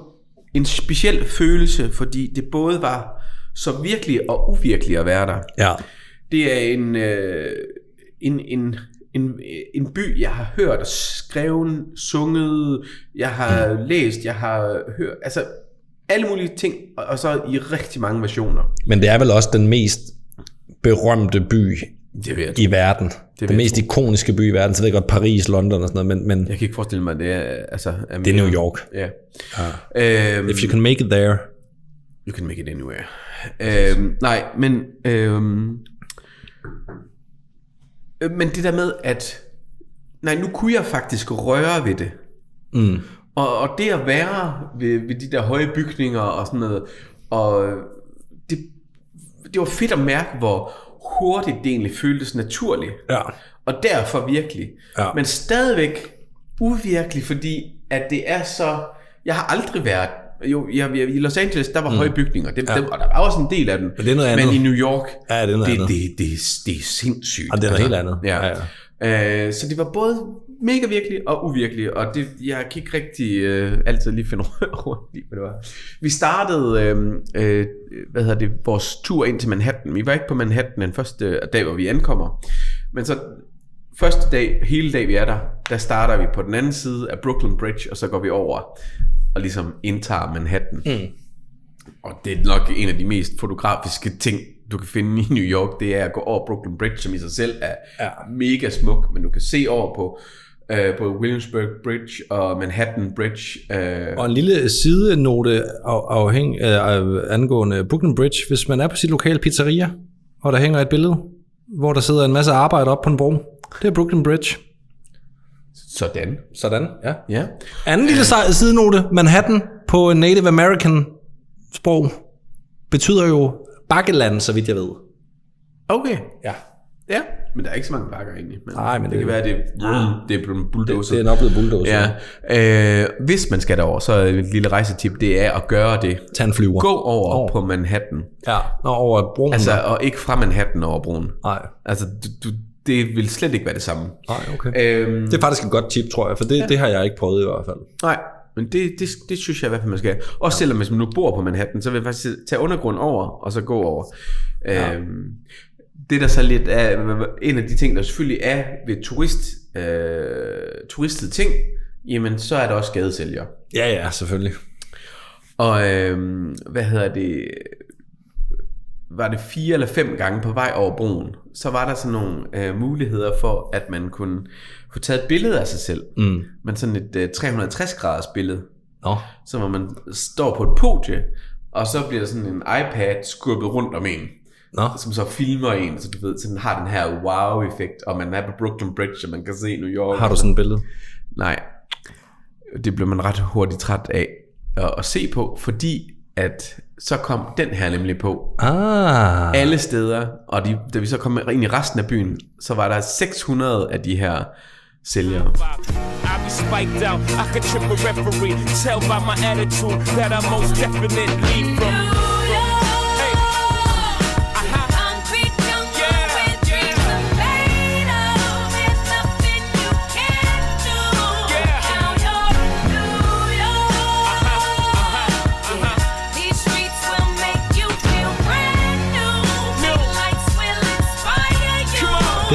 en speciel følelse, fordi det både var så virkelig og uvirkelig at være der. Ja. Det er en, øh, en, en, en, en by, jeg har hørt, skrevet, sunget, jeg har mm. læst, jeg har hørt, altså alle mulige ting, og, og så i rigtig mange versioner. Men det er vel også den mest berømte by Det ved jeg. i verden. vil den jeg mest ikoniske by i verden. Så ved jeg godt Paris, London og sådan noget, men, men Jeg kan ikke forestille mig, det er, altså, er det er New York. Ja. Ja. Øhm, If you can make it there. You can make it anywhere. Øhm, nej, men... Øh, men det der med, at... Nej, nu kunne jeg faktisk røre ved det. Mm. Og, og det at være ved, ved de der høje bygninger og sådan noget, og det, det var fedt at mærke, hvor hurtigt det egentlig føltes naturligt. Ja. Og derfor virkelig. Ja. Men stadigvæk uvirkelig, fordi at det er så... Jeg har aldrig været... Jo, jeg, jeg, i Los Angeles, der var mm. høje bygninger, det, ja. der, og der var også en del af dem. Men det er noget Men andet. i New York, Ja, det er noget det, andet. det, det, det, det er sindssygt. Ja, det er noget helt andet. Ja. Ja, ja. Øh, så det var både mega virkelig og uvirkelig, og det, jeg kan ikke rigtig øh, altid lige finde rundt i, hvad det var. Vi startede, øh, øh, hvad hedder det, vores tur ind til Manhattan. Vi var ikke på Manhattan den første dag, hvor vi ankommer. Men så første dag, hele dag vi er der, der starter vi på den anden side af Brooklyn Bridge, og så går vi over og ligesom indtager Manhattan. Mm. Og det er nok en af de mest fotografiske ting, du kan finde i New York, det er at gå over Brooklyn Bridge, som i sig selv er ja. mega smuk, men du kan se over på øh, både Williamsburg Bridge og Manhattan Bridge. Øh, Og en lille sidenote af, afhæng, øh, angående Brooklyn Bridge. Hvis man er på sit lokale pizzeria, og der hænger et billede, hvor der sidder en masse arbejde op på en bro. Det er Brooklyn Bridge. sådan. Sådan, ja. Ja. Anden lille sej- sidenote. Manhattan på Native American sprog betyder jo bakkeland, så vidt jeg ved. Okay. Ja. Ja, men der er ikke så mange bakker egentlig. Men Nej, men det, det- kan være, det, det er blevet bulldozer. Det er nok blevet bulldozer. Ja, øh, hvis man skal derover, så er et lille rejsetip, det er at gøre det. Tag en flyver. Gå over Over. på Manhattan. Ja, Nå, over broen. Altså, og ikke fra Manhattan over broen. nej, Altså, du, du, det vil slet ikke være det samme. nej, okay. Øhm, Det er faktisk et godt tip, tror jeg, for det, ja. det har jeg ikke prøvet i hvert fald. Nej, men det, det, det synes jeg i hvert fald, man skal. Også selvom hvis man nu bor på Manhattan, så vil jeg faktisk tage undergrund over, og så gå over. Ja. Øhm, det der så lidt er, en af de ting, der selvfølgelig er ved turist, øh, turistede ting, jamen så er der også gadesælgere. Ja, ja, selvfølgelig. Og øhm, hvad hedder det, var det fire eller fem gange på vej over broen, så var der sådan nogle øh, muligheder for, at man kunne få taget et billede af sig selv. Mm. Men sådan et øh, 360 graders billede. Nå, Så hvor man står på et podie, og så bliver sådan en iPad skubbet rundt om en, nå. som så filmer en, så du ved, så den har den her wow-effekt, og man er på Brooklyn Bridge, og man kan se New York. Har du sådan et billede? Nej, det blev man ret hurtigt træt af at, at se på, fordi at så kom den her nemlig på Ah. alle steder, og de, da vi så kom ind i resten af byen, så var der 600 af de her sælgere. I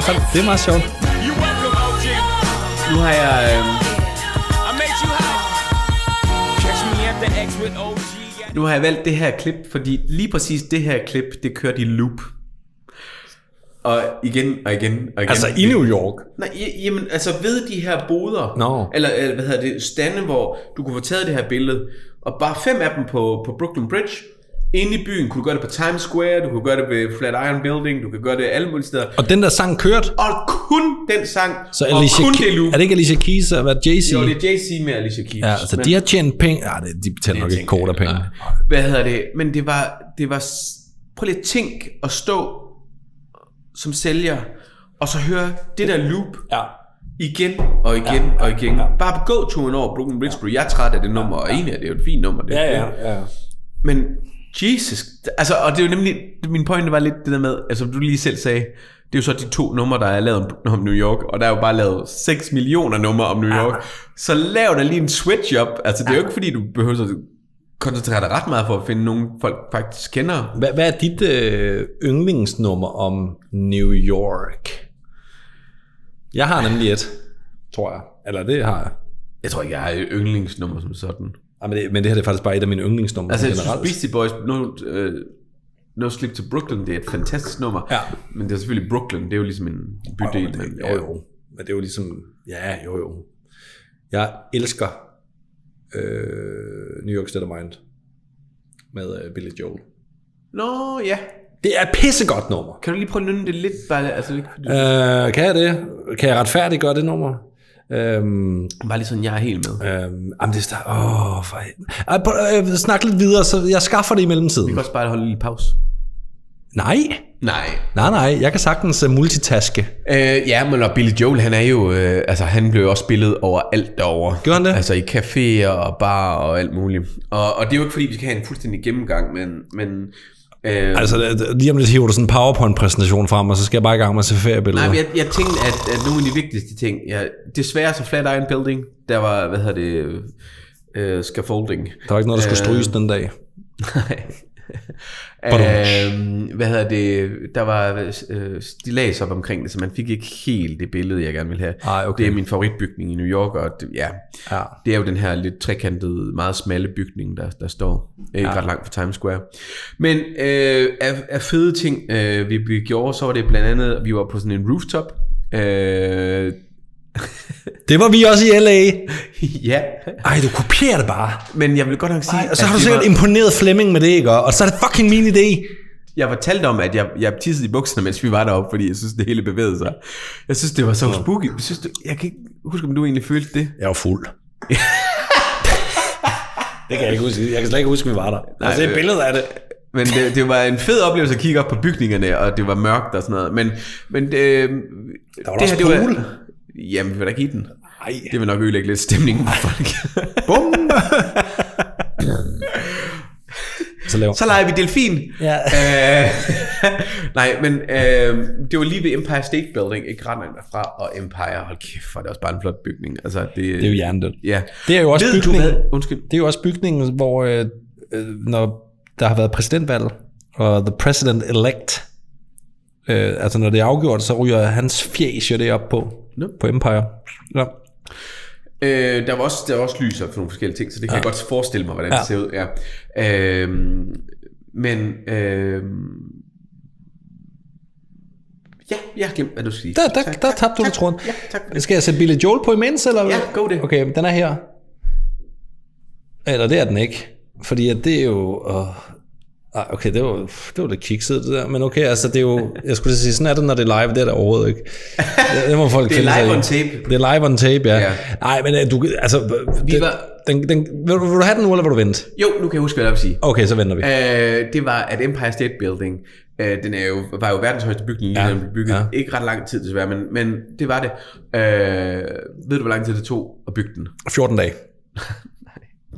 Det er, det er meget sjovt. Nu har jeg... Øh. Nu har jeg valgt det her klip, fordi lige præcis det her klip, det kørte i loop. Og igen og igen og igen. Altså i New York. Nej, jamen, altså ved de her boder, Nå. eller, eller hvad hedder det, stande, hvor du kunne få taget det her billede, og bare fem af dem på, på Brooklyn Bridge, inde i byen, kunne du gøre det på Times Square, du kunne gøre det ved Flatiron Building, du kan gøre det alle mulige steder. Og den der sang kørte, Og kun den sang, så og Alicia kun Keys, det loop. er det ikke Alicia Keys og hvad Jay-Z? Jo, det er Jay-Z med Alicia Keys. Ja, altså Men- de har tjent penge. Ja, det, de betaler nok ikke kort af penge. nej. Hvad hedder det? Men det var, det var, prøv lige at tænk at stå som sælger, og så høre det der loop Ja. Igen og igen og igen. Bare på gåturen over Brooklyn Bridge, bro. Jeg er træt af det nummer, og egentlig er det jo et fint nummer. Det, ja. Men Jesus, altså, og det er jo nemlig, min pointe var lidt det der med, altså du lige selv sagde, det er jo så de to numre, der er lavet om, New York, og der er jo bare lavet 6 millioner numre om New York. Så lav da lige en switch up. Altså det er jo ikke fordi, du behøver at koncentrere dig ret meget for at finde nogen, folk faktisk kender. Hvad, hvad er dit øh, yndlingsnummer om New York? Jeg har nemlig et, tror jeg. Eller det har jeg. Jeg tror ikke, jeg har et yndlingsnummer som sådan. Ja, men, det, men det her det er faktisk bare et af mine yndlingsnumre Altså, generelt. Beastie Boys, no, uh, no Sleep to Brooklyn, det er et fantastisk nummer. Ja. Men det er selvfølgelig Brooklyn, det er jo ligesom en bydel. Jo, men, jo, jo. Men det er jo ligesom... Ja, jo, jo. Jeg elsker øh, New York State of Mind med øh, Billy Joel. Nå, ja. Det er et pissegodt nummer. Kan du lige prøve at nynne det lidt? Bare, altså, fordi- Øh, kan jeg det? Kan jeg retfærdiggøre det nummer? Øhm, bare lige sådan, jeg er helt med. øhm, jamen det er. Åh, for... Ej, prøv, øh, snak lidt videre, så jeg skaffer det i mellemtiden. Vi kan også bare holde en lille pause. Nej, Nej. nej, nej. Jeg kan sagtens uh, multitaske. Øh, ja, men og Billy Joel, han er jo, øh, altså han blev også spillet over alt derovre. Gjorde han det? Altså i caféer og bar og alt muligt. Og, og det er jo ikke fordi, vi skal have en fuldstændig gennemgang, men, men øh, Altså, lige om lidt hiver du sådan en PowerPoint-præsentation frem, og så skal jeg bare i gang med at se feriebilleder. Nej, jeg, jeg tænkte, at, at nogle af de vigtigste ting, ja, desværre så Flatiron Building, der var, hvad hedder det, øh, scaffolding. Der var ikke noget, der skulle stryges den dag. Nej. Øhm, hvad hedder det, der var øh, stilas op omkring det, så man fik ikke helt det billede, jeg gerne vil have. Ej, okay. Det er min favoritbygning i New York, og det, ja, Ja. det er jo den her lidt trekantede, meget smalle bygning, der, der står ikke ja. ret langt fra Times Square. Men øh, af, af fede ting, øh, vi, vi gjorde, så var det blandt andet, at vi var på sådan en rooftop. Øh, Det var vi også i L.A. ja, Ej, du kopierer det bare. men jeg vil godt nok sige, Ej, og så har du det sikkert var- imponeret Flemming med det, ikke? Og så er det fucking min idé. Jeg fortalte om, at jeg, jeg tissede i bukserne, mens vi var deroppe, fordi jeg synes, det hele bevægede sig. Jeg synes, det var så spooky. Jeg, synes, du, jeg kan ikke huske, om du egentlig følte det. Jeg var fuld. det kan jeg ikke huske. Jeg kan slet ikke huske, at vi var der. Nej, altså, øh, et billede af det. Men det, det var en fed oplevelse at kigge op på bygningerne, og det var mørkt og sådan noget. Men, men det, Der var der også pool. Jamen, vi vil da give den. Ej. Det vil nok ødelægge lidt stemningen for folk. Bum! så laver Så leger vi delfin. Ja. Øh, nej, men øh, det var lige ved Empire State Building, ikke ret langt derfra, og Empire, hold kæft, er det også bare en flot bygning. Altså, det, Det er jo hjernedødt. Ja. Det er jo også Ved bygningen. Undskyld. Det er jo også bygningen, hvor øh, øh, når der har været præsidentvalg, og the president-elect, øh, altså når det er afgjort, så ryger hans fjes jo det op på, Nå. på Empire. Ja. Øh, der var også, der var også lys og nogle forskellige ting, så det kan ja. jeg godt forestille mig, hvordan ja. Ja. det ser ud. Ja. Øhm, men øhm, ja, jeg har glemt, hvad du skal sige. Der, der, Tak, der tak, tabte du tak. tråden. Ja, tak for. Skal jeg sætte Billy Joel på imens? Eller? Ja, go det. Okay, den er her. Eller det er den ikke. Fordi at det er jo... Uh, okay, det var, det var lidt kikset det der. Men okay, altså det er jo... Jeg skulle sige, sådan er det, når det er live. Det er det overhovedet ikke. Det, det må folk Det er sig live i. on tape. Det er live on tape, ja. Ja. Nej, men øh, du... Altså, det, var- den, den, vil, du, vil du have den nu, eller vil du vente? Jo, nu kan jeg huske, hvad jeg vil sige. Okay, så venter vi. Øh, det var, at Empire State Building, øh, den er jo, var jo verdens højeste bygning, Ja, ja. den blev bygget. ja. Ja. Ikke ret lang tid desværre, men, men det var det. Øh, ved du, hvor lang tid det tog at bygge den? 14 dage.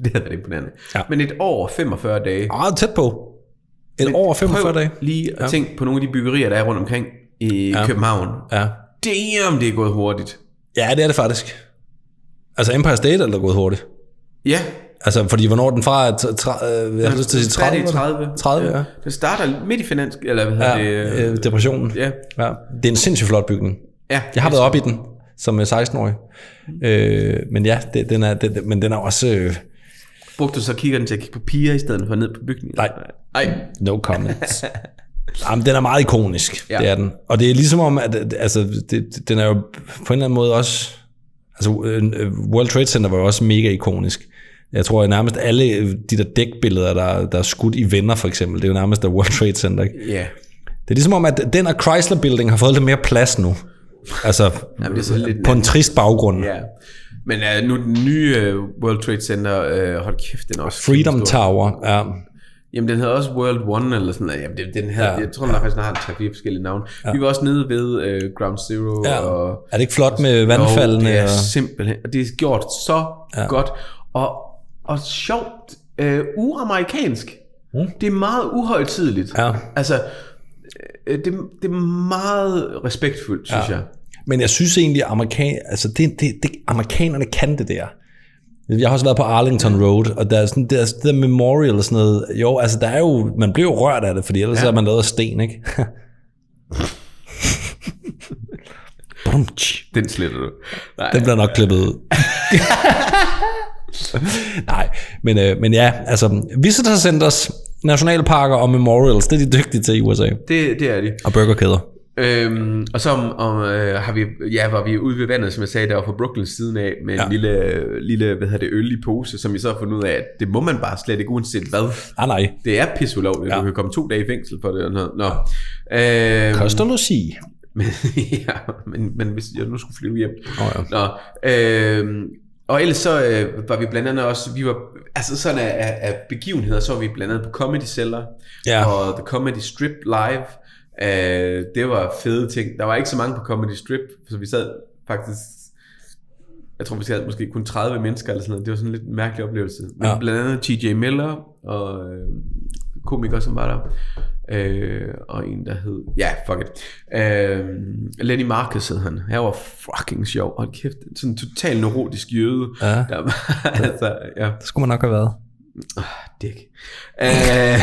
Det havde været imponerende. Ja. Men et år og 45 dage. Ah, tæt på. Et år og 45 Prøv dage. lige at Ja. tænke på nogle af de byggerier, der er rundt omkring i Ja. København. Ja. Damn, det er gået hurtigt. ja, det er det faktisk. Altså Empire State er der gået hurtigt. Ja, Altså, fordi hvornår er den fra? T- tra- øh, jeg har lyst til at sige 30. i 30. 30, ja. Den starter midt i finans... Eller hvad hedder Ja, det? øh, depressionen. Ja. ja. Det er en sindssygt flot bygning. ja. Jeg har været op i den som øh, 16-årig. Øh, men ja, det, den er, den, men den er også... Øh, Brugte du så kiggeren til at kigge på piger i stedet for ned på bygningen? Nej. Nej. no comments. Jamen, den er meget ikonisk, ja. Det er den. Og det er ligesom om, at altså, det, den er jo på en eller anden måde også... Altså, øh, World Trade Center var jo også mega ikonisk. Jeg tror at nærmest alle de der dækbilleder, der, der er skudt i venner for eksempel, det er jo nærmest der World Trade Center. Ikke? Ja. Det er ligesom om, at den og Chrysler Building har fået lidt mere plads nu. Altså, Jamen, det er så lidt på en trist baggrund. Ja. Men uh, nu den nye uh, World Trade Center, uh, hold kæft, den er også Freedom. Tower, ja. Jamen, den hedder også World One, eller sådan noget. Jamen, den, den havde, Ja. ja. jeg tror nok faktisk, den har tre fire forskellige navne. Ja. Vi var også nede ved uh, Ground Zero. Ja. Og, Er det ikke flot med vandfaldene? Jo, det er og... simpelthen, og det er gjort så Ja. ja. godt. Og, og sjovt, uh, uamerikansk. Mm. Det er meget uhøjtidligt. Ja. Altså, øh, det, det er meget respektfuldt, synes Ja. jeg. Men jeg synes egentlig, at amerikan, altså det, det, det, amerikanerne kan det der. Jeg har også været på Arlington Road, og der er sådan der, der memorial og sådan noget. Jo, altså der er jo, man bliver jo rørt af det, fordi ellers ja. Er man lavet af sten, ikke? Den sletter du. Nej, Den bliver nok klippet ud. Nej, men, øh, men ja, altså visitor centers, nationalparker og memorials, det er de dygtige til i USA. det, det er de. Og burgerkæder. Øhm, og så om, øh, har vi, ja, var vi ude ved vandet, som jeg sagde, der var på Brooklyns siden af, med en Ja. lille, lille, hvad hedder det, øl i pose, som vi så har fundet ud af, at det må man bare slet ikke, uanset hvad. Ah nej, Det er pisulovligt, Ja. du kan komme to dage i fængsel for det. Og noget. Nå. Øhm, koster nu sige. men, ja, men, men hvis jeg nu skulle flyve hjem. Åh, ja. Nå, øhm, og ellers så øh, var vi blandt andet også, vi var, altså sådan af, af, af begivenheder, så var vi blandt andet på Comedy Cellar, Ja. og The Comedy Strip Live. Øh, det var fede ting. Der var ikke så mange på Comedy Strip, så vi sad faktisk, jeg tror vi sad måske kun 30 mennesker eller sådan noget. Det var sådan lidt en mærkelig oplevelse. Men Ja. blandt andet TJ Miller og øh, komikere, som var der. Øh, og en, der hed... Ja, fuck it. Øh, Lenny Marcus hed han. Han var fucking sjov. Hold kæft. Sådan en total neurotisk jøde. Ja. Der var, altså, ja. Det skulle man nok have været. Dick. Øh,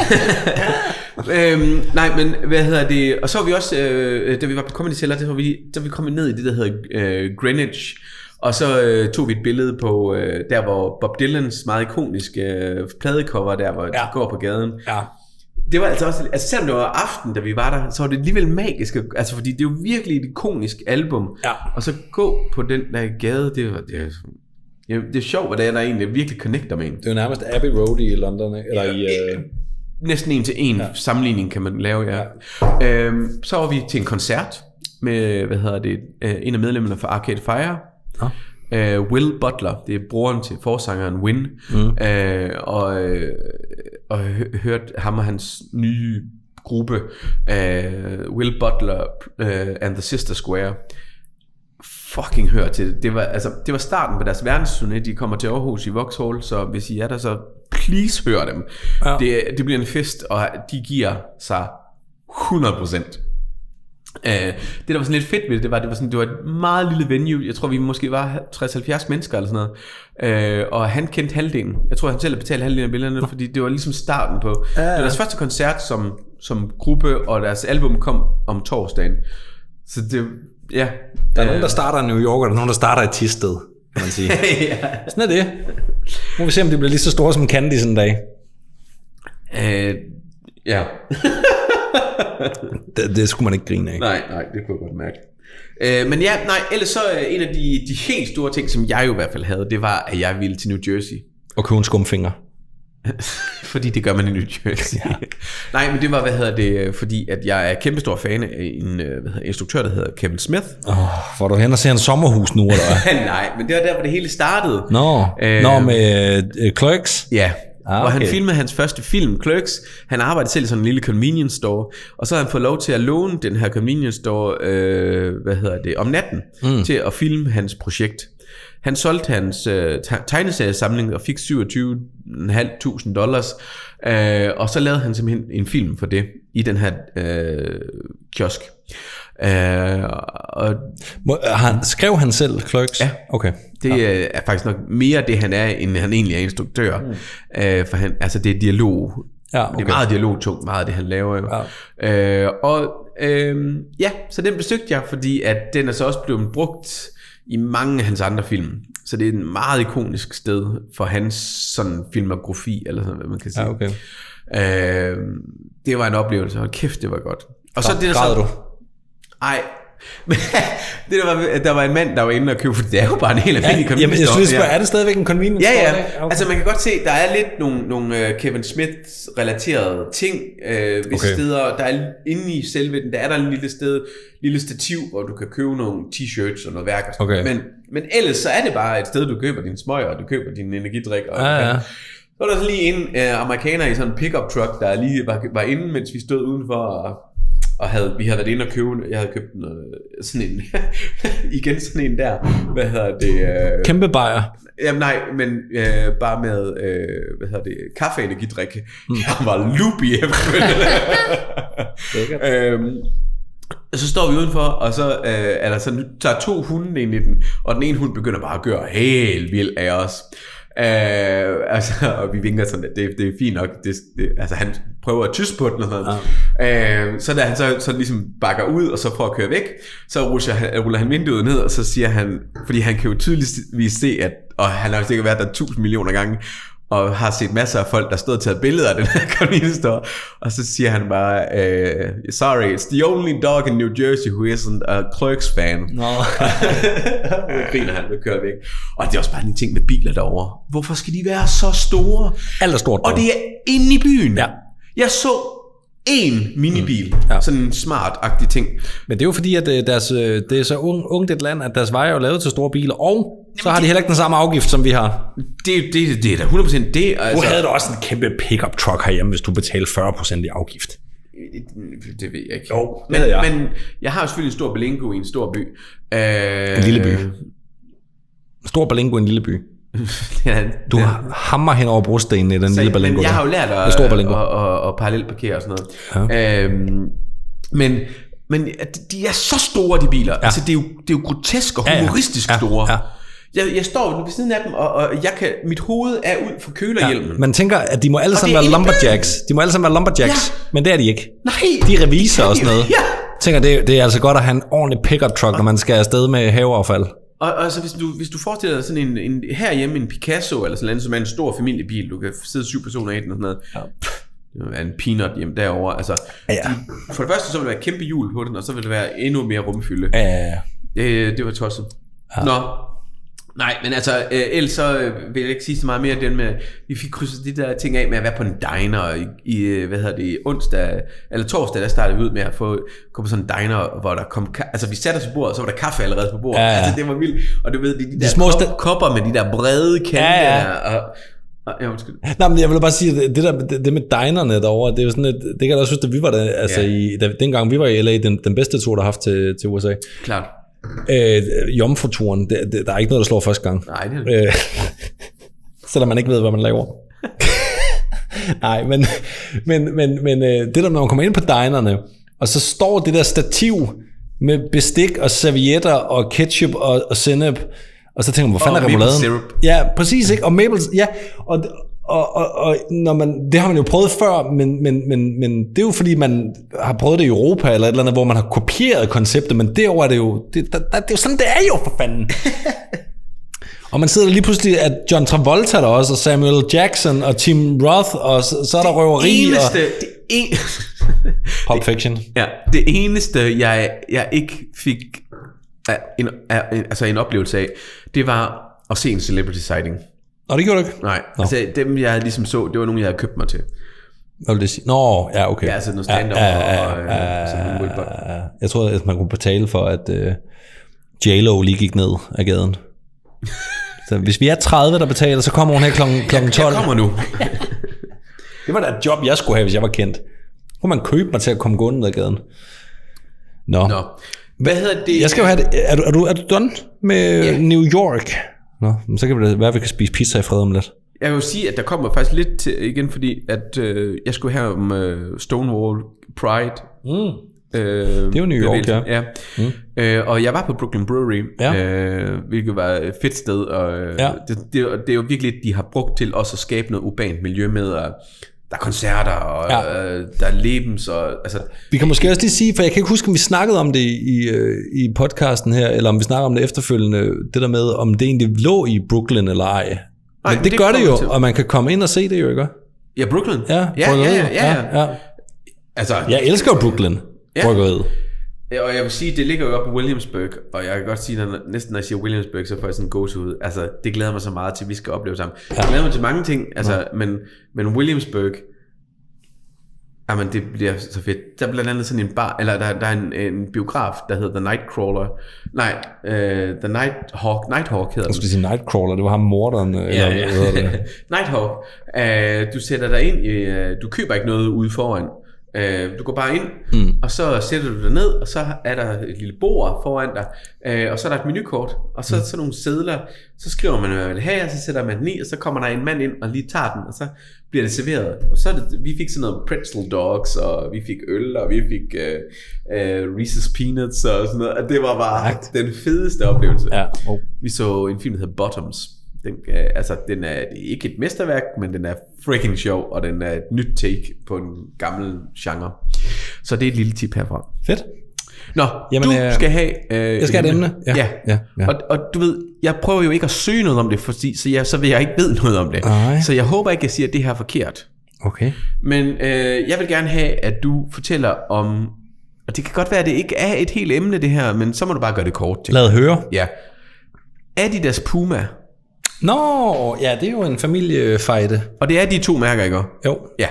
øhm, nej, men hvad hedder det? Og så var vi også, øh, da vi var på Comedy Cellar, der var vi, der var vi kommet ned i det, der hedder øh, Greenwich. Og så øh, tog vi et billede på, øh, der hvor Bob Dylans meget ikoniske øh, pladecover, der hvor ja. De går på gaden. Ja. Det var altså også, altså selvom det var aften, da vi var der, så var det alligevel magisk, altså fordi det er jo virkelig et ikonisk album. Ja. Og så gå på den der gade, det var, det er, ja, det er sjovt, hvad det er, der egentlig virkelig connecter med en. Det er jo nærmest Abbey Road i London, ikke? eller i... Øh... Næsten en til en ja. sammenligning kan man lave, ja. ja. Øhm, så var vi til en koncert med, hvad hedder det, øh, en af medlemmerne fra Arcade Fire. Ja. Øh, Will Butler, det er broren til forsangeren Win. Mm. Øh, og og hø- hørt ham og hans nye gruppe, øh, Will Butler øh, and the Sister Square. Fucking hør til det. Det var, altså, det var starten på deres verdensturné. De kommer til Aarhus i Vauxhall, så hvis I er der, så please hør dem. Ja. Det, det bliver en fest, og de giver sig 100%. Uh, det der var sådan lidt fedt ved det, det var, det var, sådan, det var et meget lille venue. Jeg tror, vi måske var 60-70 mennesker eller sådan noget. Uh, og han kendte halvdelen. Jeg tror, han selv betalte halvdelen af billederne, fordi det var ligesom starten på... Ja, ja. Det var deres første koncert som, som gruppe, og deres album kom om torsdagen. Så det... Ja. Der er nogen, der starter i New York, og der er nogen, der starter i Tisted, kan man sige. ja. Sådan er det. Nu må vi se, om det bliver lige så store som Candy en dag. Uh, ja. Det, det skulle man ikke grine af. Nej, nej, det kunne jeg godt mærke. Øh, men ja, nej, ellers så øh, en af de, de helt store ting, som jeg jo i hvert fald havde, det var, at jeg ville til New Jersey. Og købe en skumfinger. fordi det gør man i New Jersey. Ja. nej, men det var, hvad hedder det, øh, fordi at jeg er kæmpestor fan af en øh, hvad hedder, instruktør, der hedder Kevin Smith. Oh, får du hen og se en sommerhus nu, eller nej, men det var der, hvor det hele startede. Nå, Øh, Nå med øh, Clerks. Ja, Ah, ah, hvor han okay. filmede hans første film, Clerks. Han arbejdede selv i sådan en lille convenience store, og så har han fået lov til at låne den her convenience store, øh, hvad hedder det, om natten, mm. til at filme hans projekt. Han solgte hans øh, te- tegneseriesamling og fik 27.500 dollars, øh, og så lavede han simpelthen en film for det i den her øh, kiosk. Øh, og Må, øh, han, skrev han selv Clerks? Ja. Okay. det ja. er faktisk nok mere det, han er, end han egentlig er instruktør. Mm. Øh, for han, altså det er dialog. Ja, Det okay. er meget dialogtungt, meget af det, han laver jo. Ja. Øh, og øh, ja, så den besøgte jeg, fordi at den er så også blevet brugt i mange af hans andre film. Så det er et meget ikonisk sted for hans sådan filmografi, eller sådan, hvad man kan sige. Ja, okay. Øh, det var en oplevelse, og kæft, det var godt. Og så Græd- det der så, du? Ej, det der var, der var en mand, der var inde og for det er jo bare en helt Ja, almindelig jamen, jeg convenience synes, store. er det stadigvæk en convenience Ja, store, ja. ikke? Okay. Altså man kan godt se, der er lidt nogle, nogle uh, Kevin Smith-relaterede ting øh, visse Okay. steder. Der er inde i selve den, der er der en lille sted, lille stativ, hvor du kan købe nogle t-shirts og noget værk og Okay. Men, men ellers så er det bare et sted, du køber dine smøger, og du køber din energidrik. Og Ja, ja. Så Så var der så lige en øh, amerikaner i sådan en pickup truck, der lige var, var inde, mens vi stod udenfor og, og havde, vi havde været inde og købe, jeg havde købt en, øh, sådan en, igen sådan en der, hvad hedder det, øh, Kæmpe bajer. Jamen nej, men øh, bare med, øh, hvad hedder det, kaffeenergidrik. Mm. Jeg var loopy efterfølgende. øhm, så står vi udenfor, og så øh, er der sådan, tager to hunde ind i den, og den ene hund begynder bare at gøre helt vild af os. Øh, altså, og vi vinker sådan, det, det er fint nok. Det, det, altså, han prøver at tysse på den og sådan noget. Øh, så da han så, så ligesom bakker ud, og så prøver at køre væk, så ruller han, ruller han vinduet ned, og så siger han, fordi han kan jo tydeligvis se, at, og han har sikkert været der tusind millioner gange, og har set masser af folk, der stod og taget billeder af den her convenience store, og så siger han bare, øh, sorry, it's the only dog in New Jersey who isn't a Clerks fan. Nå. Så griner han, og kører væk. Og det er også bare en ting med biler derovre. Hvorfor skal de være så store? Alt er stort. Og det er inde i byen. Ja. Jeg så en minibil, mm. Ja. sådan en smart-agtig ting. Men det er jo fordi, at øh, deres, øh, det er så ung, ungt et land, at deres veje er jo lavet til store biler, og så har de heller ikke den samme afgift, som vi har. Det, det, det er da 100% det. Du Altså, havde da også en kæmpe pickup truck herhjemme, hvis du betalte 40% i afgift. det ved jeg ikke. Jo, det men, jeg. men jeg har selvfølgelig en stor belingo i en stor by. Øh, En lille by. Stor Balingo i en lille by. ja, Du hammer hen over brostenene i den Så- lille Balingo. Men jeg har jo lært at, stor at, at, at parallelparkere og sådan noget. Ja. Øhm, men, men de er så store, de biler. Ja. Altså, det er, jo, det er jo grotesk og Ja, ja. humoristisk Ja, store. ja. Jeg, jeg står ved siden af dem, og, og jeg kan, mit hoved er ud for kølerhjelmen. Ja, man tænker, at de må alle sammen være lumberjacks. De må alle sammen være lumberjacks, Ja. men det er de ikke. Nej! De er reviser og sådan noget. Ja. Tænker, det, det er altså godt at have en ordentlig pickup truck, når man skal afsted med haveaffald. Og, og så hvis du, hvis du forestiller dig sådan en, en herhjemme en Picasso eller sådan noget, som er en stor familiebil, du kan sidde syv personer i den og sådan noget. Ja. Det er en peanut hjem derovre. Altså, Ja. de, for det første så vil der være kæmpe hjul på den, og så vil det være endnu mere rumfylde. Ja, Det, det var tosset. Ja. Nå, nej, men altså, øh, ellers så øh, vil jeg ikke sige så meget mere den med, vi fik krydset de der ting af med at være på en diner, i, i øh, hvad hedder det, onsdag, eller torsdag, der startede vi ud med at få, komme på sådan en diner, hvor der kom, altså vi satte os på bordet, så var der kaffe allerede på bordet, Ja, ja. altså det var vildt, og du ved, de, de, der små kop, kopper med de der brede kante Ja, ja. og, ja, undskyld. Nej, men jeg vil bare sige, det, der, det, med dinerne derovre, det er jo sådan et, det kan jeg da også synes, at vi var der, altså Ja. i, da, dengang vi var i LA, den, den bedste tur, der har haft til, til USA. Klart. Øh, jomfruturen, det, der er ikke noget, der slår første gang. Nej, det er det. Øh, selvom man ikke ved, hvad man laver. Nej, men, men, men, men øh, det der, når man kommer ind på dinerne, og så står det der stativ med bestik og servietter og ketchup og, og sennep, og så tænker man, hvor fanden Og er remouladen? Ja, præcis, ikke? Og maple, ja, og, og, og, og når man, det har man jo prøvet før, men, men, men, men det er jo fordi, man har prøvet det i Europa eller et eller andet, hvor man har kopieret konceptet, men derover er det jo, det, der, der, det er jo sådan, det er jo for fanden. Og man sidder der lige pludselig, at John Travolta der også, og Samuel Jackson, og Tim Roth, og så, så er der røveri, eneste, og det en, Pulp Fiction. Ja, det eneste, jeg, jeg ikke fik af en, af, en, altså en oplevelse af, det var at se en celebrity sighting. Og det gjorde du ikke? Nej, altså dem jeg ligesom så, det var nogen, jeg havde købt mig til. Hvad vil det sige? Nå, ja, okay. Ja, altså noget stand-up ja, ja, og, øh, sådan nogle Will Buck. ja, Jeg troede, at man kunne betale for, at uh, J-Lo lige gik ned af gaden. Så hvis vi er 30, der betaler, så kommer hun her klokken, klokken 12. Jeg kommer nu. Det var da et job, jeg skulle have, hvis jeg var kendt. Kunne man købe mig til at komme gående ned ad gaden? Nå. Nå. Hvad hedder det? Jeg skal jo have det. Er du, er du, er du done med yeah. New York? Nå, men så kan det være, at vi kan spise pizza i fred om lidt. Jeg vil sige, at der kommer faktisk lidt til, igen, fordi at øh, jeg skulle have om øh, Stonewall Pride. Mm. Øh, Det er jo New York, ja. ja. Mm. Øh, og jeg var på Brooklyn Brewery, Ja. øh, hvilket var et fedt sted. Og, øh, Ja. det, det, det er jo virkelig, de har brugt til også at skabe noget urbant miljø med, og der er koncerter, og Ja. øh, der er lebens, og altså, Vi kan måske også lige sige, for jeg kan ikke huske, om vi snakkede om det i, øh, i podcasten her, eller om vi snakker om det efterfølgende, det der med, om det egentlig lå i Brooklyn eller ej. Men Nej, det, men det det gør det jo, til. og man kan komme ind og se det jo, ikke? ja, Brooklyn. Ja, ja, ja, ja, ja, ja. Altså, Jeg elsker Brooklyn, Ja. bryggeriet. Ja, og jeg vil sige, det ligger jo oppe i Williamsburg, og jeg kan godt sige, at når, næsten når jeg siger Williamsburg, så får jeg sådan en gåsehud. Altså, det glæder mig så meget til, at vi skal opleve sammen. Jeg glæder mig til mange ting, altså, men, men Williamsburg, Jamen, det bliver så fedt. Der er blandt andet sådan en bar, eller der, der er en, en biograf, der hedder The Nightcrawler. Nej, uh, The Nighthawk, Nighthawk hedder Jeg den. skulle sige Nightcrawler, det var ham morderen. Ja, eller, Ja, hvad ja. det? Nighthawk. Uh, du sætter dig ind i, uh, du køber ikke noget ude foran. Uh, du går bare ind, mm. og så sætter du dig ned, og så er der et lille bord foran dig, uh, og så er der et menukort, og så mm. sådan nogle sædler, så skriver man, hvad man vil have, og så sætter man den i, og så kommer der en mand ind og lige tager den, og så bliver det serveret. Og så er det, vi fik sådan noget pretzel dogs, og vi fik øl, og vi fik uh, uh, Reese's Peanuts og sådan noget, og det var bare Stærkt. den fedeste oplevelse. Ja. Oh. Vi så en film, der hedder Bottoms. Den, øh, altså, den er, det ikke et mesterværk, men den er freaking sjov, og den er et nyt take på en gammel genre. Så det er et lille tip herfra. Fedt. Nå, Jamen, du øh, skal have... Øh, jeg skal have et emne. Ja, Ja. ja, ja. Og, og du ved, jeg prøver jo ikke at søge noget om det, fordi, så, jeg, så vil jeg ikke ved noget om det. Nej. Så jeg håber ikke, jeg siger, at det her er forkert. Okay. Men øh, jeg vil gerne have, at du fortæller om... Og det kan godt være, at det ikke er et helt emne, det her, men så må du bare gøre det kort. tænker Lad høre. Ja. Adidas Puma. Nå, ja, det er jo en familiefejde. Og det er de to mærker, ikke? Jo. Ja.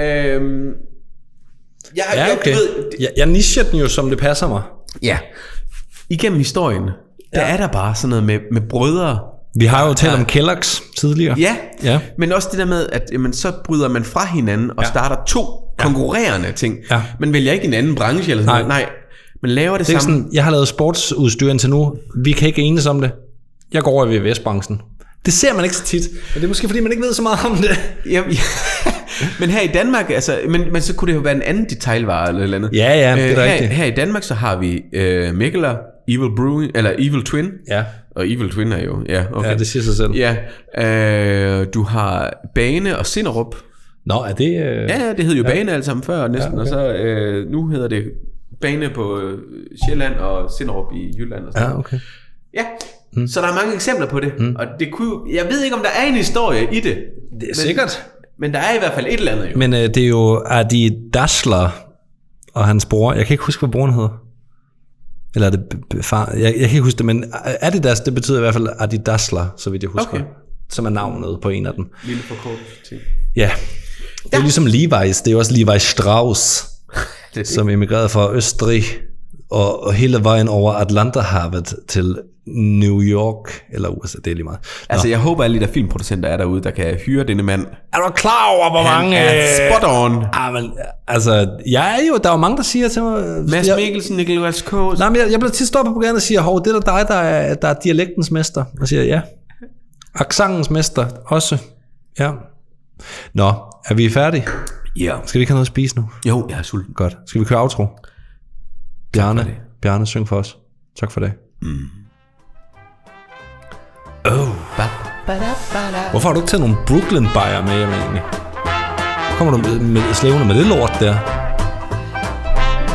Øhm, jeg, Ja, jeg, okay. ved, Jeg, jeg nischer den jo, som det passer mig. ja. Igennem historien, der er der bare sådan noget med, med brødre. Vi har jo talt om Kellogg's tidligere. Ja, Ja. men også det der med, at jamen, så bryder man fra hinanden og Ja. starter to konkurrerende ting. Ja. Man vælger ikke en anden branche eller sådan Nej. noget. Nej, man laver det, Det samme. sådan, jeg har lavet sportsudstyr indtil nu. Vi kan ikke enes om det. Jeg går over i VVS-branchen. Det ser man ikke så tit. Men det er måske, fordi man ikke ved så meget om det. Ja, ja. men her i Danmark, altså, men, men så kunne det jo være en anden detailvare eller eller andet. Ja, ja, det er Øh, her, rigtigt. her i Danmark, så har vi øh, Mikkeler, Evil Brewing, eller Evil Twin. Ja. Og Evil Twin er jo, ja, okay. Ja, det siger sig selv. Ja, øh, du har Bane og Sinderup. Nå, er det... Øh... Ja, ja, det hed jo ja. Bane alle sammen før næsten, Ja, okay. og så øh, nu hedder det Bane på øh, Sjælland og Sinderup i Jylland. Og sådan Ja, okay. ja. Mm. så der er mange eksempler på det, mm. og det kunne, jeg ved ikke, om der er en historie i det. Det er sikkert. Men der er i hvert fald et eller andet jo. Men øh, det er jo Adi Dassler og hans bror. Jeg kan ikke huske, hvad broren hedder. Eller er det far? Jeg, jeg kan ikke huske det, men Adidas, det betyder i hvert fald Adi Dassler, så vidt jeg husker. Okay. Som er navnet på en af dem. Lille forkortet ting. Ja. Det er ja. ligesom Levi's. Det er jo også Levi Strauss, Det, som emigrerede fra Østrig og, og hele vejen over Atlanterhavet til New York, eller USA, det er lige meget. Nå. altså, jeg håber, alle de der filmproducenter er derude, der kan hyre denne mand. er du klar over, hvor mange... Han er øh, spot on. Ah, men, altså, jeg er jo, der er jo mange, der siger til mig... Mads jeg, Mikkelsen, Nicolas K. Nej, men jeg, jeg bliver tit stoppet på gaden og siger, hov, det er da dig, der er, der er dialektens mester. Og siger, ja. Aksangens mester også. Ja. Nå, er vi færdige? Ja. Skal vi ikke have noget at spise nu? Jo, jeg er sulten. Godt. Skal vi køre outro? Bjarne. Bjarne, syng for os. Tak for det. Hvorfor har du ikke taget nogle Brooklyn Bayer med hjem egentlig? Kommer du med, med slævende med det lort der?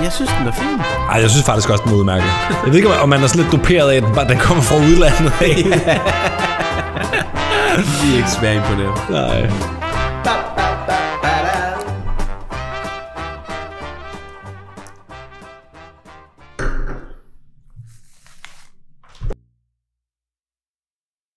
Jeg synes, den er fin. Ej, jeg synes faktisk også, den er udmærket. Jeg ved ikke, om man er sådan lidt duperet af, at den kommer fra udlandet. Vi er ikke svære på det. Nej. Bap.